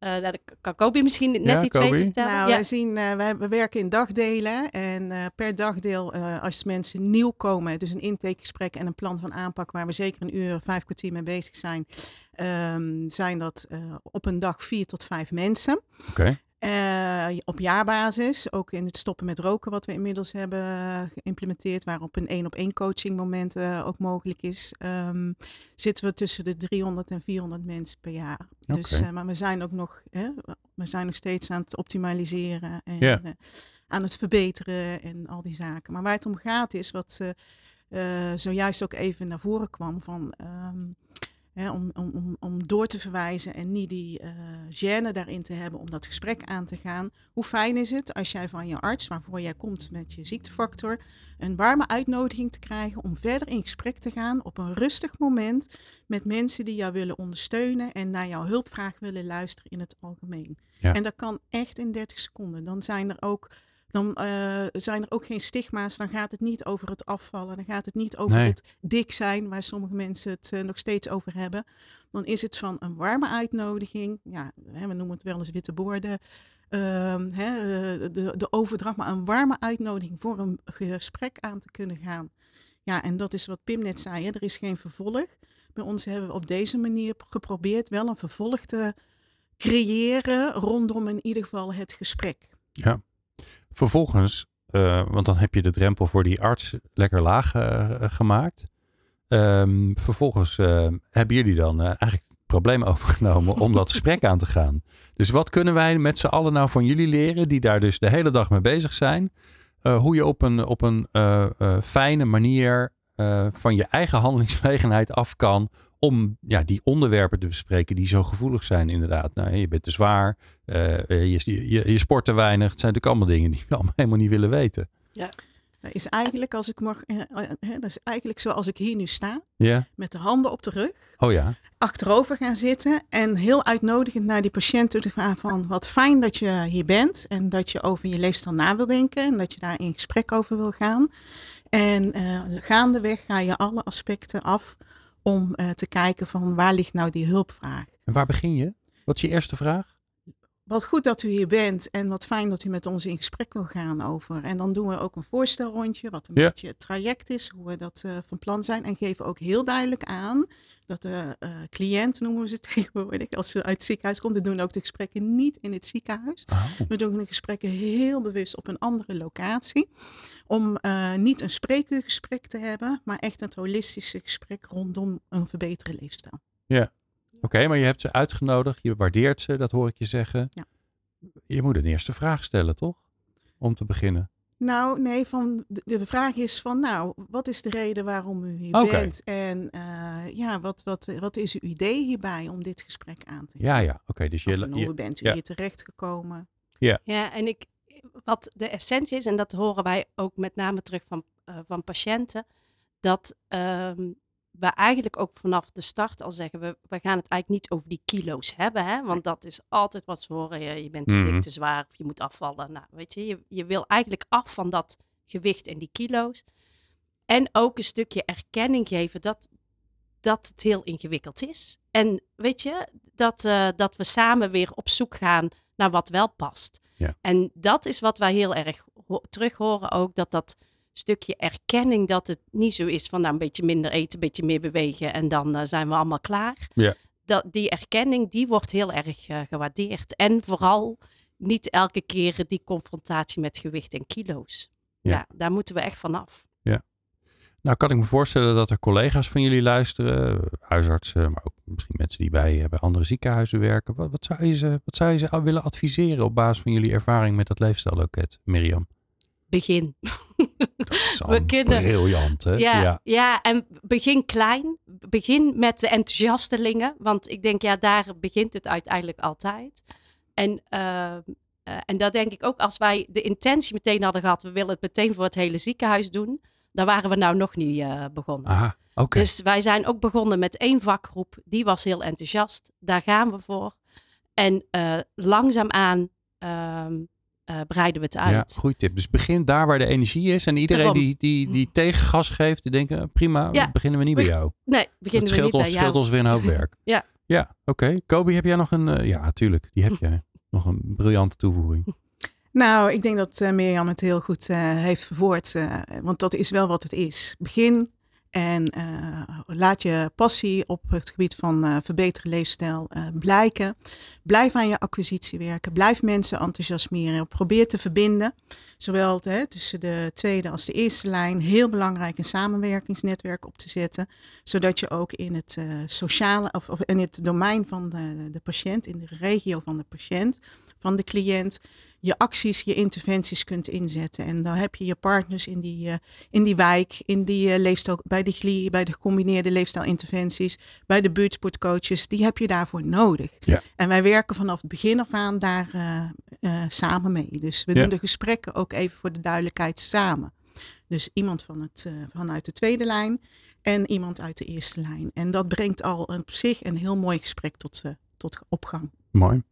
Uh, dat kan Kobi misschien net ja, iets beter vertellen. Nou, ja. wij, zien, uh, wij, we werken in dagdelen. En uh, per dagdeel, als mensen nieuw komen, dus een intakegesprek en een plan van aanpak, waar we zeker een uur, vijf kwartier mee bezig zijn, um, zijn dat op een dag vier tot vijf mensen. Oké. Okay. Uh, op jaarbasis, ook in het stoppen met roken, wat we inmiddels hebben geïmplementeerd, waarop een één op één coaching moment uh, ook mogelijk is, um, zitten we tussen de 300 en 400 mensen per jaar. Okay. Dus, uh, maar we zijn ook nog, hè, we zijn nog steeds aan het optimaliseren en yeah. aan het verbeteren en al die zaken. Maar waar het om gaat is wat zojuist ook even naar voren kwam van. Um, Hè, om, om, om door te verwijzen en niet die uh, gêne daarin te hebben om dat gesprek aan te gaan. Hoe fijn is het als jij van je arts, waarvoor jij komt met je ziektefactor, een warme uitnodiging te krijgen om verder in gesprek te gaan op een rustig moment met mensen die jou willen ondersteunen en naar jouw hulpvraag willen luisteren in het algemeen. Ja. En dat kan echt in 30 seconden. Dan zijn er ook dan uh, zijn er ook geen stigma's. Dan gaat het niet over het afvallen. Dan gaat het niet over nee. het dik zijn, waar sommige mensen het uh, nog steeds over hebben. Dan is het van een warme uitnodiging. Ja, hè, we noemen het wel eens witte borden. Uh, hè, de, de overdracht, maar een warme uitnodiging voor een gesprek aan te kunnen gaan. Ja, en dat is wat Pim net zei. Hè, er is geen vervolg. Bij ons hebben we op deze manier geprobeerd wel een vervolg te creëren rondom in ieder geval het gesprek. Ja, Vervolgens, uh, want dan heb je de drempel voor die arts lekker laag uh, gemaakt. Um, vervolgens uh, hebben jullie dan eigenlijk het probleem overgenomen om dat gesprek aan te gaan. Dus wat kunnen wij met z'n allen nou van jullie leren, die daar dus de hele dag mee bezig zijn? hoe je op een, op een fijne manier van je eigen handelingsgelegenheid af kan om ja, die onderwerpen te bespreken die zo gevoelig zijn inderdaad. Nou, je bent te zwaar, uh, je, je, je, sport te weinig. Het zijn natuurlijk allemaal dingen die we allemaal helemaal niet willen weten. Ja. Dat is eigenlijk, als ik mag, dat is eigenlijk zoals ik hier nu sta, met de handen op de rug, oh ja. achterover gaan zitten en heel uitnodigend naar die patiënt toe te gaan van wat fijn dat je hier bent en dat je over je leefstijl na wil denken en dat je daar in gesprek over wil gaan. En uh, gaandeweg ga je alle aspecten af om uh, te kijken van waar ligt nou die hulpvraag. En waar begin je? Wat is je eerste vraag? Wat goed dat u hier bent en wat fijn dat u met ons in gesprek wil gaan over. En dan doen we ook een voorstelrondje, wat een ja. beetje het traject is, hoe we dat uh, van plan zijn. En geven ook heel duidelijk aan dat de uh, cliënt, noemen we ze tegenwoordig, als ze uit het ziekenhuis komt, we doen ook de gesprekken niet in het ziekenhuis. Oh. We doen de gesprekken heel bewust op een andere locatie. Om uh, niet een spreekuurgesprek te hebben, maar echt een holistische gesprek rondom een verbeterde leefstijl. Ja, oké, okay, maar je hebt ze uitgenodigd, je waardeert ze, dat hoor ik je zeggen. Ja. Je moet een eerste vraag stellen, toch? Om te beginnen. Nou, nee, van de, vraag is van, nou, wat is de reden waarom u hier okay. bent? En uh, ja, wat, wat, wat is uw idee hierbij om dit gesprek aan te gaan? Ja, ja, oké. Okay, dus je, hoe je, bent u ja. hier terechtgekomen? Ja. ja, en ik, wat de essentie is, en dat horen wij ook met name terug van, uh, van patiënten, dat um, we eigenlijk ook vanaf de start al zeggen, we, we gaan het eigenlijk niet over die kilo's hebben, hè? want dat is altijd wat ze horen, je, je bent te dik, Mhm. te zwaar of je moet afvallen. Nou, weet je, je, je wil eigenlijk af van dat gewicht en die kilo's. En ook een stukje erkenning geven dat, dat het heel ingewikkeld is. En weet je, dat, uh, dat we samen weer op zoek gaan naar wat wel past. Ja. En dat is wat wij heel erg terug horen ook, dat dat stukje erkenning dat het niet zo is van nou een beetje minder eten, een beetje meer bewegen en dan uh, zijn we allemaal klaar. Ja. Dat, die erkenning, die wordt heel erg uh, gewaardeerd. En vooral niet elke keer die confrontatie met gewicht en kilo's. Ja. ja daar moeten we echt vanaf. Ja. Nou kan ik me voorstellen dat er collega's van jullie luisteren, huisartsen, maar ook misschien mensen die bij, bij andere ziekenhuizen werken. Wat, wat, zou je ze, wat zou je ze willen adviseren op basis van jullie ervaring met dat leefstijlloket, Mirjam? Begin. Dat is al briljant, hè? Ja, ja. ja, en begin klein. Begin met de enthousiastelingen. Want ik denk, ja, daar begint het uiteindelijk altijd. En, uh, uh, en dat denk ik ook, als wij de intentie meteen hadden gehad, we willen het meteen voor het hele ziekenhuis doen, dan waren we nou nog niet uh, begonnen. Aha, okay. Dus wij zijn ook begonnen met één vakgroep, die was heel enthousiast. Daar gaan we voor. En langzaamaan uh, breiden we het uit. Ja, goede tip. Dus begin daar waar de energie is. En iedereen die, die, die tegengas geeft, die denken prima, ja. beginnen we niet bij jou. Nee, beginnen dat we niet ons, bij jou. scheelt ons weer een hoop werk. ja. Ja, oké. Kobe, heb jij nog een... ja, tuurlijk. Die heb jij. nog een briljante toevoeging. Nou, ik denk dat uh, Mirjam het heel goed heeft verwoord. want dat is wel wat het is. Begin en uh, laat je passie op het gebied van uh, verbeteren leefstijl uh, blijken. Blijf aan je acquisitie werken. Blijf mensen enthousiasmeren. Probeer te verbinden. Zowel hè, tussen de tweede als de eerste lijn. Heel belangrijk een samenwerkingsnetwerk op te zetten. Zodat je ook in het sociale of, of, in het domein van de, de patiënt, in de regio van de patiënt, van de cliënt, je acties, je interventies kunt inzetten. En dan heb je je partners in die, uh, in die wijk, in die uh, leefstijl, bij de GLI, bij de gecombineerde leefstijlinterventies, bij de buurtsportcoaches, die heb je daarvoor nodig. Ja. En wij werken vanaf het begin af aan daar uh, samen mee. Dus we ja. doen de gesprekken ook even voor de duidelijkheid samen. Dus iemand van het, vanuit de tweede lijn en iemand uit de eerste lijn. En dat brengt al op zich een heel mooi gesprek tot, tot opgang. Mooi.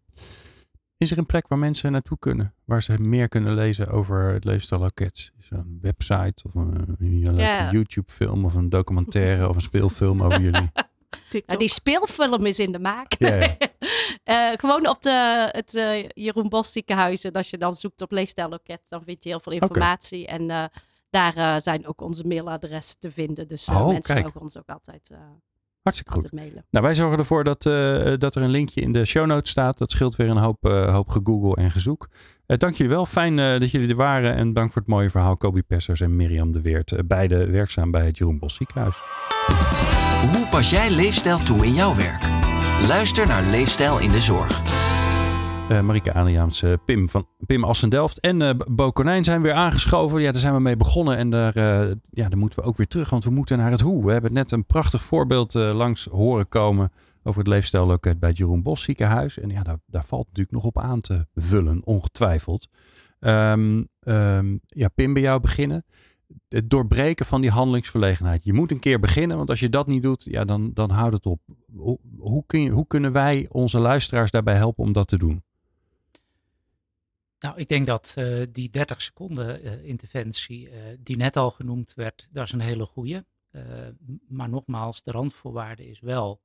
Is er een plek waar mensen naartoe kunnen? Waar ze meer kunnen lezen over het leefstijlloket? Is er een website of een, een ja. YouTube film of een documentaire of een speelfilm over jullie? Nou, die speelfilm is in de maak. Ja, ja. uh, gewoon op de, het uh, Jeroen Bos ziekenhuis. En als je dan zoekt op leefstijlloket, dan vind je heel veel informatie. Okay. En uh, daar zijn ook onze mailadressen te vinden. Dus oh, mensen kijk. mogen ons ook altijd Hartstikke goed. Nou, wij zorgen ervoor dat, uh, dat er een linkje in de show notes staat. Dat scheelt weer een hoop, uh, hoop gegoogle en gezoek. Uh, dank jullie wel. Fijn dat jullie er waren. En dank voor het mooie verhaal, Kobi Pessers en Mirjam de Weert. beide werkzaam bij het Jeroen Bos Ziekenhuis. Hoe pas jij leefstijl toe in jouw werk? Luister naar Leefstijl in de Zorg. Uh, Marike Adriaans, uh, Pim, van, Pim Assendelft en uh, Bo Konijn zijn weer aangeschoven. Ja, daar zijn we mee begonnen en daar, ja, daar moeten we ook weer terug, want we moeten naar het hoe. We hebben net een prachtig voorbeeld langs horen komen over het leefstijlloket bij het Jeroen Bos ziekenhuis. En ja, daar, daar valt natuurlijk nog op aan te vullen, ongetwijfeld. Um, um, ja, Pim, bij jou beginnen. Het doorbreken van die handelingsverlegenheid. Je moet een keer beginnen, want als je dat niet doet, ja, dan, dan houdt het op. Hoe, kun je, hoe kunnen wij onze luisteraars daarbij helpen om dat te doen? Nou, ik denk dat uh, die 30 seconden uh, interventie, uh, die net al genoemd werd, dat is een hele goede. maar nogmaals, de randvoorwaarde is wel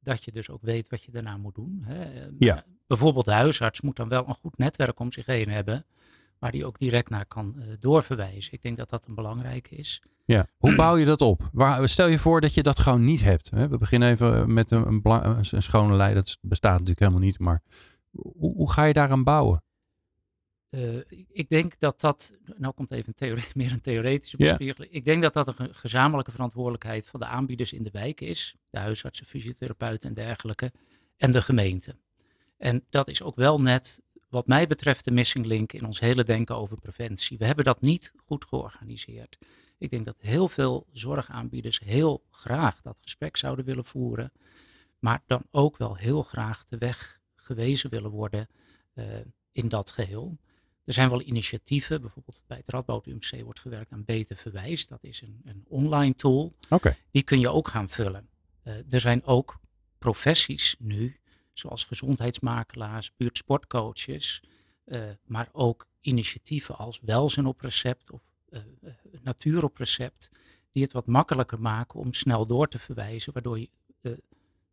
dat je dus ook weet wat je daarna moet doen. Hè. Ja. Bijvoorbeeld de huisarts moet dan wel een goed netwerk om zich heen hebben, waar die ook direct naar kan doorverwijzen. Ik denk dat dat een belangrijke is. Ja. Hoe bouw je dat op? Waar, stel je voor dat je dat gewoon niet hebt. Hè? We beginnen even met een, een, een schone lei, dat bestaat natuurlijk helemaal niet, maar hoe, hoe ga je daaraan bouwen? Uh, ik denk dat dat, nou komt even een theorie, meer een theoretische bespiegeling. Yeah. Ik denk dat dat een gezamenlijke verantwoordelijkheid van de aanbieders in de wijk is. De huisartsen, fysiotherapeuten en dergelijke. En de gemeente. En dat is ook wel net, wat mij betreft, de missing link in ons hele denken over preventie. We hebben dat niet goed georganiseerd. Ik denk dat heel veel zorgaanbieders heel graag dat gesprek zouden willen voeren. Maar dan ook wel heel graag de weg gewezen willen worden uh, in dat geheel. Er zijn wel initiatieven, bijvoorbeeld bij het Radboud UMC wordt gewerkt aan Beter Verwijs. Dat is een, een online tool. Okay. Die kun je ook gaan vullen. Uh, er zijn ook professies nu, zoals gezondheidsmakelaars, buurtsportcoaches, uh, maar ook initiatieven als welzijn op recept of uh, natuur op recept, die het wat makkelijker maken om snel door te verwijzen, waardoor je,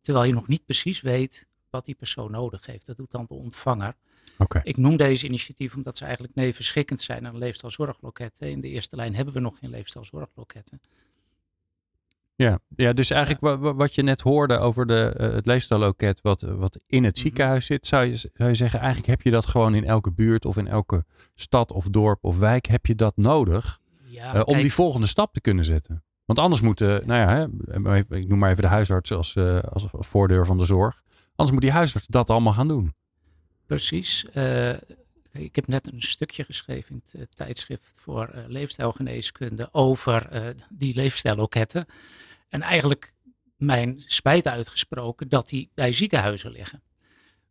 terwijl je nog niet precies weet wat die persoon nodig heeft. Dat doet dan de ontvanger. Okay. Ik noem deze initiatieven omdat ze eigenlijk nevengeschikkend zijn aan leefstijlzorgloketten. In de eerste lijn hebben we nog geen leefstijlzorgloketten. Ja, ja dus eigenlijk ja. wat je net hoorde over de, uh, het leefstijlloket wat, wat in het ziekenhuis zit, zou je, zou je zeggen, eigenlijk heb je dat gewoon in elke buurt of in elke stad of dorp of wijk, heb je dat nodig ja, uh, om die volgende stap te kunnen zetten. Want anders moeten, nou ja, hè, ik noem maar even de huisarts als, uh, als voordeur van de zorg. Anders moet die huisarts dat allemaal gaan doen. Precies. Uh, ik heb net een stukje geschreven in het uh, tijdschrift voor uh, leefstijlgeneeskunde over die leefstijlloketten. En eigenlijk mijn spijt uitgesproken dat die bij ziekenhuizen liggen.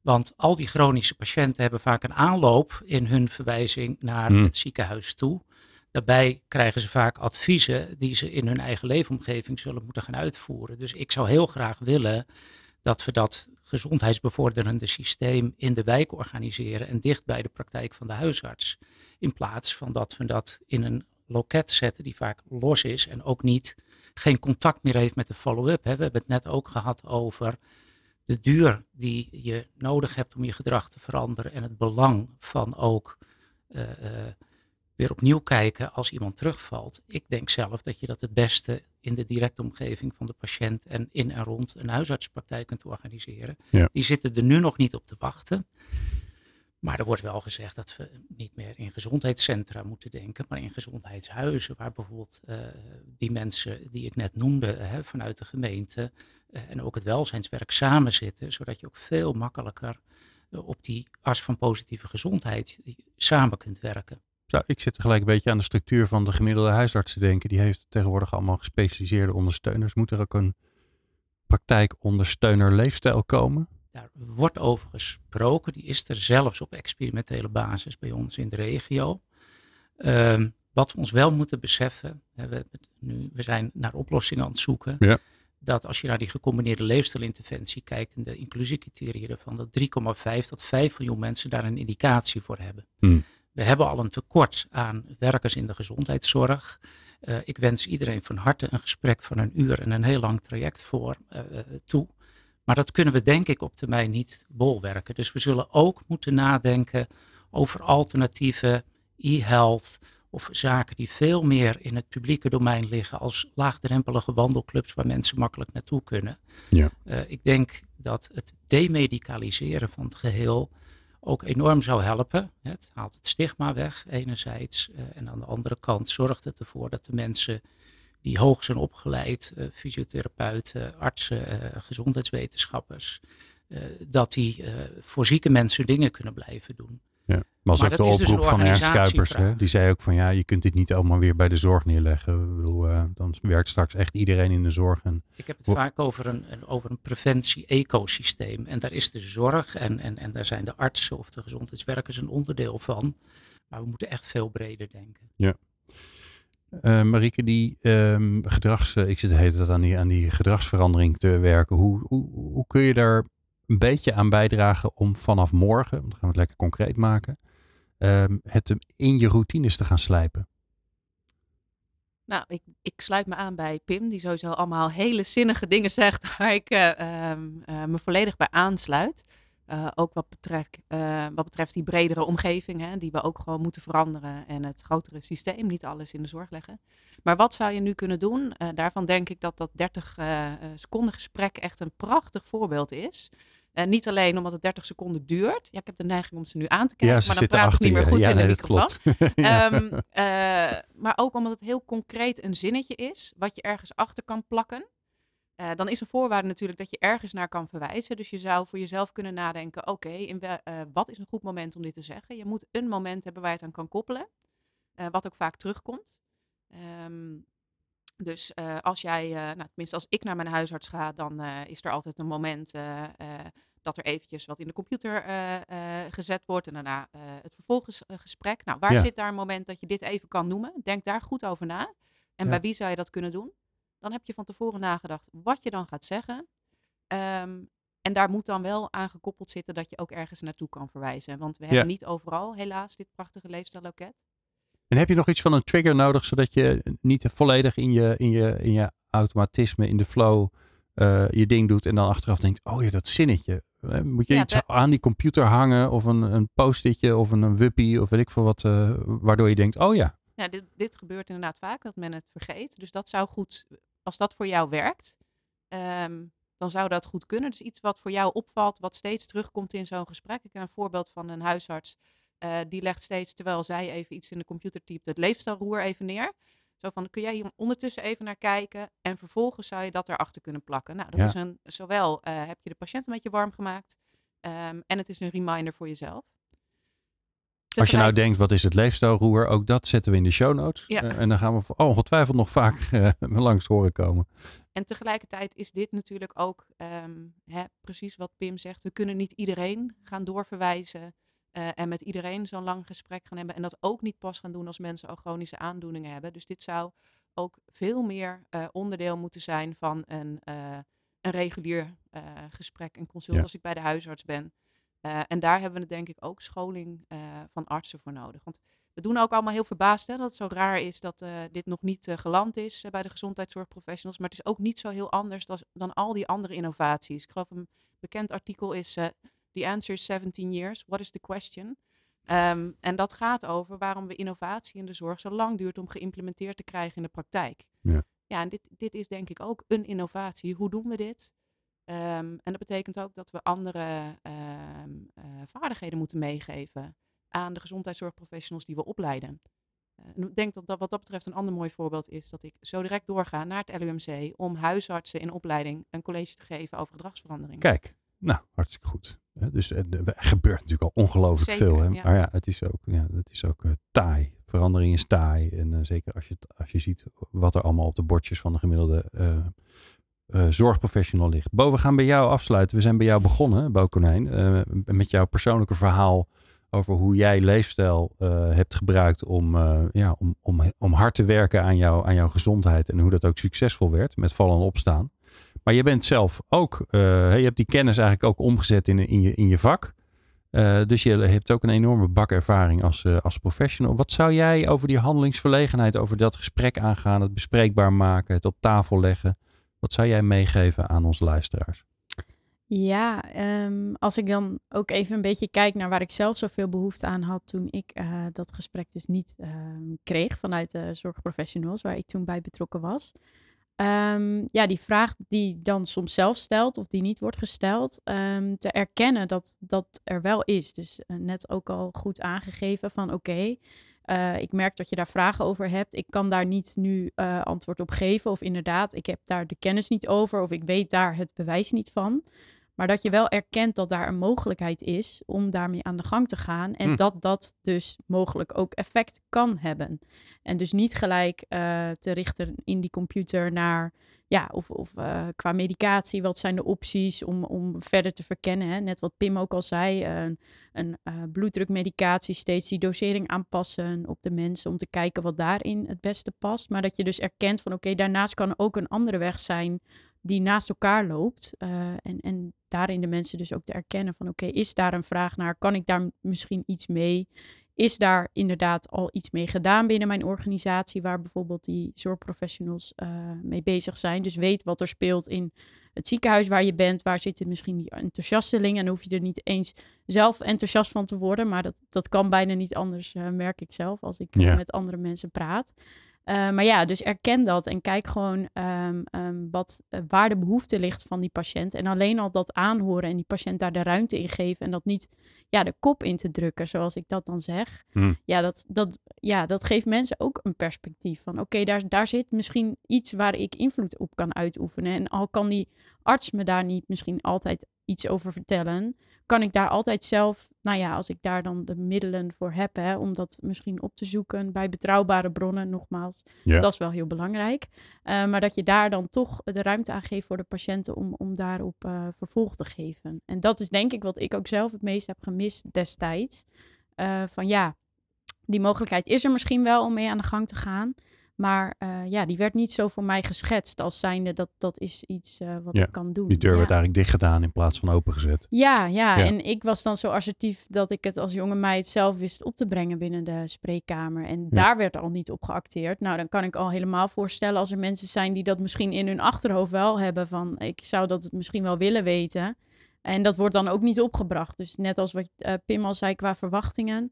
Want al die chronische patiënten hebben vaak een aanloop in hun verwijzing naar hmm. het ziekenhuis toe. Daarbij krijgen ze vaak adviezen die ze in hun eigen leefomgeving zullen moeten gaan uitvoeren. Dus ik zou heel graag willen dat we dat gezondheidsbevorderende systeem in de wijk organiseren en dicht bij de praktijk van de huisarts. In plaats van dat we dat in een loket zetten die vaak los is en ook niet geen contact meer heeft met de follow-up. We hebben het net ook gehad over de duur die je nodig hebt om je gedrag te veranderen en het belang van ook weer opnieuw kijken als iemand terugvalt. Ik denk zelf dat je dat het beste in de directe omgeving van de patiënt en in en rond een huisartspraktijk kunt organiseren. Die zitten er nu nog niet op te wachten. Maar er wordt wel gezegd dat we niet meer in gezondheidscentra moeten denken, maar in gezondheidshuizen, waar bijvoorbeeld uh, die mensen die ik net noemde hè, vanuit de gemeente uh, en ook het welzijnswerk samen zitten, zodat je ook veel makkelijker uh, op die as van positieve gezondheid samen kunt werken. Zo, ik zit gelijk een beetje aan de structuur van de gemiddelde huisarts te denken. Die heeft tegenwoordig allemaal gespecialiseerde ondersteuners. Moet er ook een praktijkondersteuner leefstijl komen? Daar wordt over gesproken. Die is er zelfs op experimentele basis bij ons in de regio. Um, wat we ons wel moeten beseffen, hè, we, nu, we zijn naar oplossingen aan het zoeken. Ja. Dat als je naar die gecombineerde leefstijlinterventie kijkt en de inclusiecriteria ervan, dat 3,5 tot 5 miljoen mensen daar een indicatie voor hebben. Hmm. We hebben al een tekort aan werkers in de gezondheidszorg. Uh, ik wens iedereen van harte een gesprek van een uur en een heel lang traject voor uh, toe. Maar dat kunnen we denk ik op termijn niet bolwerken. Dus we zullen ook moeten nadenken over alternatieve e-health of zaken die veel meer in het publieke domein liggen als laagdrempelige wandelclubs waar mensen makkelijk naartoe kunnen. Ja. Uh, ik denk dat het demedicaliseren van het geheel ook enorm zou helpen. Het haalt het stigma weg enerzijds uh, en aan de andere kant zorgt het ervoor dat de mensen die hoog zijn opgeleid, uh, fysiotherapeuten, artsen, gezondheidswetenschappers, dat die voor zieke mensen dingen kunnen blijven doen. Ja. Maar als ook de dus oproep van Ernst Kuipers, hè, die zei ook van ja, je kunt dit niet allemaal weer bij de zorg neerleggen. Ik bedoel, uh, dan werkt straks echt iedereen in de zorg. En ik heb het vaak over een, over een preventie-ecosysteem. En daar is de zorg en, en, en daar zijn de artsen of de gezondheidswerkers een onderdeel van. Maar we moeten echt veel breder denken. Ja. Uh, Marieke, die um, gedrags, uh, ik zit de hele tijd aan die, aan die gedragsverandering te werken. Hoe, hoe, hoe kun je daar een beetje aan bijdragen om vanaf morgen, dan gaan we het lekker concreet maken, um, het in je routines te gaan slijpen? Nou, ik, ik sluit me aan bij Pim, die sowieso allemaal hele zinnige dingen zegt waar ik uh, uh, me volledig bij aansluit. Uh, ook wat betreft, wat betreft die bredere omgeving, hè, die we ook gewoon moeten veranderen. En het grotere systeem, niet alles in de zorg leggen. Maar wat zou je nu kunnen doen? daarvan denk ik dat dat 30 seconden gesprek echt een prachtig voorbeeld is. Uh, niet alleen omdat het 30 seconden duurt. Ja, ik heb de neiging om ze nu aan te kijken, ja, maar dan praat ik niet meer goed ja, in nee, de microfoon. um, uh, maar ook omdat het heel concreet een zinnetje is, wat je ergens achter kan plakken. Uh, dan is een voorwaarde natuurlijk dat je ergens naar kan verwijzen. Dus je zou voor jezelf kunnen nadenken, oké, okay, wat is een goed moment om dit te zeggen? Je moet een moment hebben waar je het aan kan koppelen, wat ook vaak terugkomt. Um, dus uh, als jij, uh, nou, tenminste als ik naar mijn huisarts ga, dan uh, is er altijd een moment dat er eventjes wat in de computer gezet wordt en daarna het vervolggesprek. Nou, waar ja. zit daar een moment dat je dit even kan noemen? Denk daar goed over na. En ja. bij wie zou je dat kunnen doen? Dan heb je van tevoren nagedacht wat je dan gaat zeggen. Um, en daar moet dan wel aan gekoppeld zitten dat je ook ergens naartoe kan verwijzen. Want we hebben niet overal helaas dit prachtige leefstijlloket. En heb je nog iets van een trigger nodig, zodat je niet volledig in je, in je, in je automatisme, in de flow, uh, je ding doet en dan achteraf denkt, oh ja, dat zinnetje. Moet je ja, iets aan die computer hangen of een, een post-itje of een, een wuppie of weet ik veel wat, uh, waardoor je denkt, oh ja. Ja, dit, dit gebeurt inderdaad vaak, dat men het vergeet. Dus dat zou goed, als dat voor jou werkt, um, dan zou dat goed kunnen. Dus iets wat voor jou opvalt, wat steeds terugkomt in zo'n gesprek. Ik heb een voorbeeld van een huisarts uh, die legt steeds, terwijl zij even iets in de computer typt, het leefstijlroer even neer. Zo van, kun jij hier ondertussen even naar kijken en vervolgens zou je dat erachter kunnen plakken. Nou, dat ja. is een, zowel uh, heb je de patiënt een beetje warm gemaakt um, en het is een reminder voor jezelf. Tegelijk... Als je nou denkt, wat is het leefstijlroer? Ook dat zetten we in de show notes. Ja. Uh, en dan gaan we ongetwijfeld nog vaak langs horen komen. En tegelijkertijd is dit natuurlijk ook um, hè, precies wat Pim zegt. We kunnen niet iedereen gaan doorverwijzen uh, en met iedereen zo'n lang gesprek gaan hebben. En dat ook niet pas gaan doen als mensen al chronische aandoeningen hebben. Dus dit zou ook veel meer uh, onderdeel moeten zijn van een, uh, een regulier gesprek en consult ja. als ik bij de huisarts ben. en daar hebben we denk ik ook scholing van artsen voor nodig. Want we doen ook allemaal heel verbaasd hè, dat het zo raar is dat dit nog niet geland is bij de gezondheidszorgprofessionals. Maar het is ook niet zo heel anders dan, dan al die andere innovaties. Ik geloof een bekend artikel is The Answer is 17 Years. What is the question? Um, en dat gaat over waarom we innovatie in de zorg zo lang duurt om geïmplementeerd te krijgen in de praktijk. Ja, ja en dit, dit is denk ik ook een innovatie. Hoe doen we dit? Um, en dat betekent ook dat we andere um, uh, vaardigheden moeten meegeven aan de gezondheidszorgprofessionals die we opleiden. Uh, ik denk dat, dat wat dat betreft een ander mooi voorbeeld is dat ik zo direct doorga naar het LUMC om huisartsen in opleiding een college te geven over gedragsverandering. Kijk, nou, hartstikke goed. Dus er gebeurt natuurlijk al ongelooflijk veel. Hè? Maar ja, het is ook, ja, het is ook uh, taai. Verandering is taai. En uh, zeker als je, als je ziet wat er allemaal op de bordjes van de gemiddelde uh, zorgprofessional ligt. Bo, we gaan bij jou afsluiten. We zijn bij jou begonnen, Bo Konijn, met jouw persoonlijke verhaal over hoe jij leefstijl hebt gebruikt om, ja, om, om, om hard te werken aan, jou, aan jouw gezondheid. En hoe dat ook succesvol werd met vallen en opstaan. Maar je bent zelf ook, uh, je hebt die kennis eigenlijk ook omgezet in, in, je, in je vak. Uh, dus je hebt ook een enorme bak ervaring als, uh, als professional. Wat zou jij over die handelingsverlegenheid, over dat gesprek aangaan, het bespreekbaar maken, het op tafel leggen, wat zou jij meegeven aan onze luisteraars? Ja, um, als ik dan ook even een beetje kijk naar waar ik zelf zoveel behoefte aan had toen ik dat gesprek dus niet uh, kreeg vanuit de zorgprofessionals waar ik toen bij betrokken was. Um, ja, die vraag die dan soms zelf stelt of die niet wordt gesteld, um, te erkennen dat dat er wel is. Dus uh, net ook al goed aangegeven van oké, uh, ik merk dat je daar vragen over hebt. Ik kan daar niet nu uh, antwoord op geven. Of inderdaad, ik heb daar de kennis niet over of ik weet daar het bewijs niet van. Maar dat je wel erkent dat daar een mogelijkheid is om daarmee aan de gang te gaan. En hm. dat dat dus mogelijk ook effect kan hebben. En dus niet gelijk uh, te richten in die computer naar, ja, of, of uh, qua medicatie, wat zijn de opties om, om verder te verkennen. Hè? Net wat Pim ook al zei, uh, een bloeddrukmedicatie, steeds die dosering aanpassen op de mensen om te kijken wat daarin het beste past. Maar dat je dus erkent van oké, okay, daarnaast kan ook een andere weg zijn die naast elkaar loopt. en, en daarin de mensen dus ook te erkennen van oké, is daar een vraag naar? Kan ik daar misschien iets mee? Is daar inderdaad al iets mee gedaan binnen mijn organisatie, waar bijvoorbeeld die zorgprofessionals uh, mee bezig zijn? Dus weet wat er speelt in het ziekenhuis waar je bent. Waar zitten misschien die enthousiastelingen? En hoef je er niet eens zelf enthousiast van te worden, maar dat, dat kan bijna niet anders, uh, merk ik zelf, als ik yeah. met andere mensen praat. Uh, maar ja, dus erken dat en kijk gewoon um, um, wat, uh, waar de behoefte ligt van die patiënt. En alleen al dat aanhoren en die patiënt daar de ruimte in geven. En dat niet ja, de kop in te drukken, zoals ik dat dan zeg. Hmm. Ja, dat, dat, ja, dat geeft mensen ook een perspectief van... oké, okay, daar, daar zit misschien iets waar ik invloed op kan uitoefenen. En al kan die arts me daar niet misschien altijd iets over vertellen kan ik daar altijd zelf, nou ja, als ik daar dan de middelen voor heb, hè, om dat misschien op te zoeken bij betrouwbare bronnen, nogmaals, ja. dat is wel heel belangrijk. Uh, maar dat je daar dan toch de ruimte aan geeft voor de patiënten om, om daarop uh, vervolg te geven. En dat is denk ik wat ik ook zelf het meest heb gemist destijds. Uh, van ja, die mogelijkheid is er misschien wel om mee aan de gang te gaan. Maar uh, ja, die werd niet zo voor mij geschetst als zijnde dat dat is iets uh, wat ja, ik kan doen. Die deur ja. werd eigenlijk dicht gedaan in plaats van opengezet. Ja, ja, ja, en ik was dan zo assertief dat ik het als jonge meid zelf wist op te brengen binnen de spreekkamer. En daar werd al niet op geacteerd. Nou, dan kan ik al helemaal voorstellen als er mensen zijn die dat misschien in hun achterhoofd wel hebben van ik zou dat misschien wel willen weten. En dat wordt dan ook niet opgebracht. Dus net als wat uh, Pim al zei qua verwachtingen.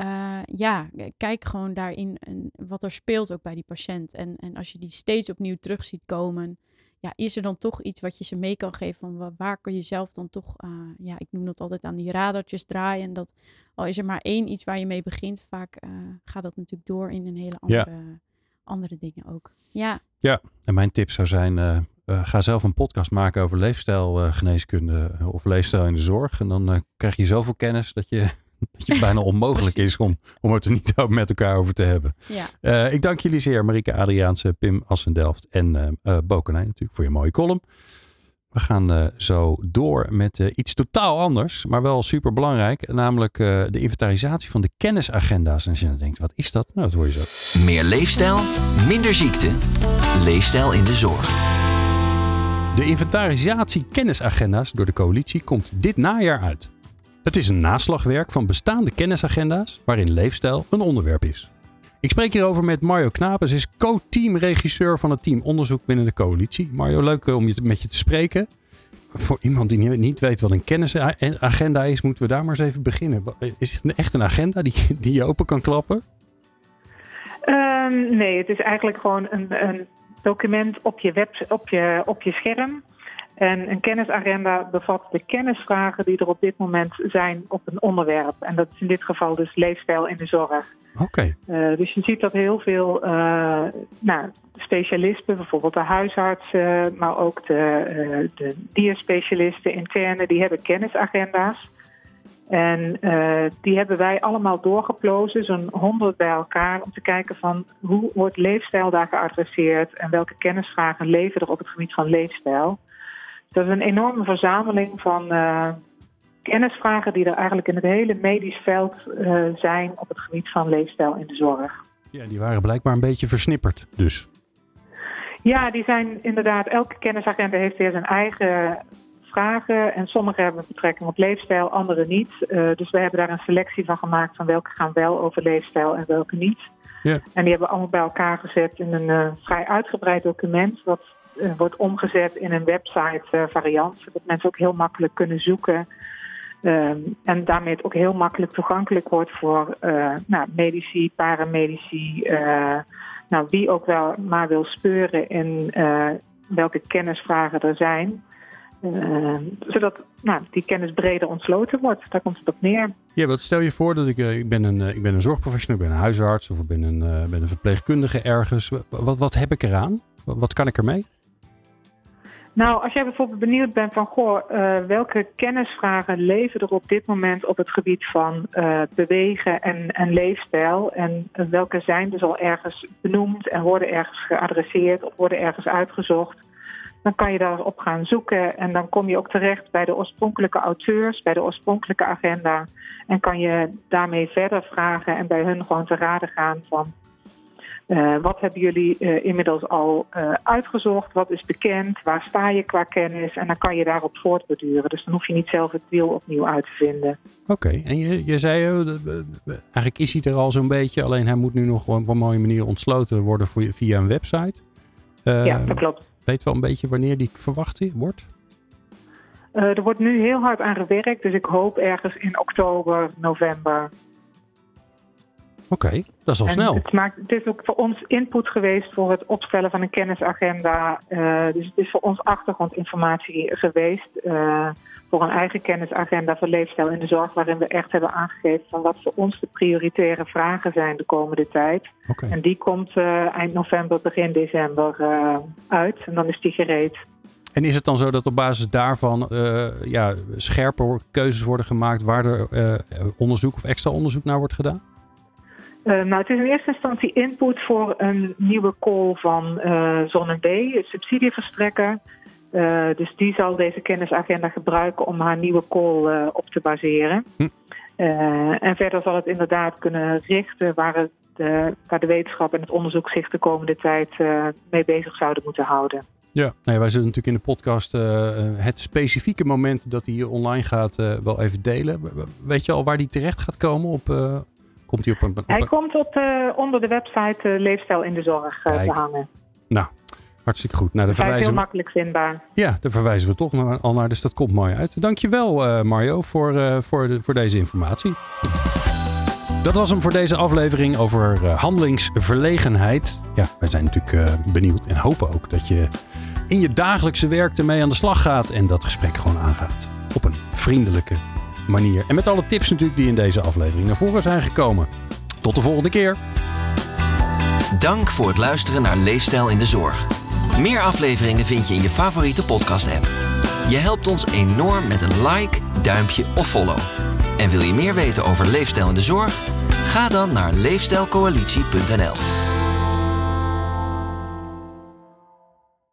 Uh, ja, kijk gewoon daarin en wat er speelt ook bij die patiënt. En, en als je die steeds opnieuw terug ziet komen, ja, is er dan toch iets wat je ze mee kan geven van waar kun je zelf dan toch, uh, ja, ik noem dat altijd aan die radertjes draaien. En dat al is er maar één iets waar je mee begint, vaak uh, gaat dat natuurlijk door in een hele andere, ja. andere dingen ook. Ja. Ja, en mijn tip zou zijn, ga zelf een podcast maken over leefstijlgeneeskunde of leefstijl in de zorg. En dan krijg je zoveel kennis dat je dat het bijna onmogelijk is om, om het er niet met elkaar over te hebben. Ja. Uh, ik dank jullie zeer, Marike Adriaanse, Pim Assendelft en uh, uh, Bokenijn natuurlijk voor je mooie column. We gaan zo door met iets totaal anders, maar wel super belangrijk. Namelijk de inventarisatie van de kennisagenda's. En als je dan denkt, wat is dat? Nou, dat hoor je zo. Meer leefstijl, minder ziekte. Leefstijl in de zorg. De inventarisatie kennisagenda's door de coalitie komt dit najaar uit. Het is een naslagwerk van bestaande kennisagenda's waarin leefstijl een onderwerp is. Ik spreek hierover met Mario Knapes, is co-teamregisseur van het team onderzoek binnen de coalitie. Mario, leuk om je met je te spreken. voor iemand die niet weet wat een kennisagenda is, moeten we daar maar eens even beginnen. Is het echt een agenda die, die je open kan klappen? Um, nee, het is eigenlijk gewoon een, een document op je, web, op, je, op je scherm. En een kennisagenda bevat de kennisvragen die er op dit moment zijn op een onderwerp. En dat is in dit geval dus leefstijl in de zorg. Oké. Uh, dus je ziet dat heel veel uh, nou, specialisten, bijvoorbeeld de huisartsen, maar ook de, uh, de dierspecialisten, interne, die hebben kennisagenda's. En die hebben wij allemaal doorgeplozen, zo'n honderd bij elkaar, om te kijken van hoe wordt leefstijl daar geadresseerd en welke kennisvragen leven er op het gebied van leefstijl. Dat is een enorme verzameling van uh, kennisvragen die er eigenlijk in het hele medisch veld uh, zijn op het gebied van leefstijl in de zorg. Ja, die waren blijkbaar een beetje versnipperd dus. Ja, die zijn inderdaad, elke kennisagenda heeft weer zijn eigen vragen. En sommige hebben betrekking op leefstijl, andere niet. Uh, dus we hebben daar een selectie van gemaakt van welke gaan wel over leefstijl en welke niet. Ja. En die hebben we allemaal bij elkaar gezet in een uh, vrij uitgebreid document. Wat wordt omgezet in een website uh, variant. Zodat mensen ook heel makkelijk kunnen zoeken. Um, en daarmee het ook heel makkelijk toegankelijk wordt voor uh, nou, medici, paramedici. nou, wie ook wel maar wil speuren in welke kennisvragen er zijn. Zodat nou, die kennis breder ontsloten wordt. Daar komt het op neer. Ja, wat stel je voor dat ik, ik, ben een, ik ben een zorgprofessional, ik ben een huisarts of ik ben een, ben een verpleegkundige ergens. Wat, wat heb ik eraan? Wat kan ik ermee? Nou, als jij bijvoorbeeld benieuwd bent van, goh, uh, welke kennisvragen leven er op dit moment op het gebied van uh, bewegen en, en leefstijl? En welke zijn dus al ergens benoemd en worden ergens geadresseerd of worden ergens uitgezocht? Dan kan je daarop gaan zoeken en dan kom je ook terecht bij de oorspronkelijke auteurs, bij de oorspronkelijke agenda. En kan je daarmee verder vragen en bij hun gewoon te raden gaan van uh, wat hebben jullie uh, inmiddels al uh, uitgezocht? Wat is bekend? Waar sta je qua kennis? En dan kan je daarop voortborduren. Dus dan hoef je niet zelf het wiel opnieuw uit te vinden. Oké, okay. en je, je zei, eigenlijk is hij er al zo'n beetje. Alleen hij moet nu nog op een mooie manier ontsloten worden voor je, via een website. ja, dat klopt. Weet wel een beetje wanneer die verwacht wordt? er wordt nu heel hard aan gewerkt. Dus ik hoop ergens in oktober, november. Oké, okay, dat is al en snel. Het, maakt, het is ook voor ons input geweest voor het opstellen van een kennisagenda. Uh, dus het is voor ons achtergrondinformatie geweest. Uh, voor een eigen kennisagenda voor leefstijl in de zorg. Waarin we echt hebben aangegeven van wat voor ons de prioritaire vragen zijn de komende tijd. Okay. En die komt uh, eind november, begin december uit. En dan is die gereed. En is het dan zo dat op basis daarvan ja, scherper keuzes worden gemaakt waar er onderzoek of extra onderzoek naar wordt gedaan? Uh, nou, het is in eerste instantie input voor een nieuwe call van uh, ZonneB, subsidieverstrekker. Uh, dus die zal deze kennisagenda gebruiken om haar nieuwe call op te baseren. Hm. en verder zal het inderdaad kunnen richten waar, het, waar de wetenschap en het onderzoek zich de komende tijd mee bezig zouden moeten houden. Ja, nou ja, wij zullen natuurlijk in de podcast het specifieke moment dat hij online gaat wel even delen. Weet je al waar die terecht gaat komen op, Komt hij op een, op Hij komt op, uh, onder de website uh, Leefstijl in de Zorg uh, te hangen. Nou, hartstikke goed. Nou, verwijzen is heel makkelijk vindbaar. Ja, daar verwijzen we toch naar, al naar, dus dat komt mooi uit. Dankjewel Mario voor, voor, de, voor deze informatie. Dat was hem voor deze aflevering over handelingsverlegenheid. Ja, wij zijn natuurlijk benieuwd en hopen ook dat je in je dagelijkse werk ermee aan de slag gaat en dat gesprek gewoon aangaat. Op een vriendelijke manier. En met alle tips natuurlijk die in deze aflevering naar voren zijn gekomen. Tot de volgende keer. Dank voor het luisteren naar Leefstijl in de Zorg. Meer afleveringen vind je in je favoriete podcast-app. Je helpt ons enorm met een like, duimpje of follow. En wil je meer weten over leefstijl in de zorg? Ga dan naar leefstijlcoalitie.nl.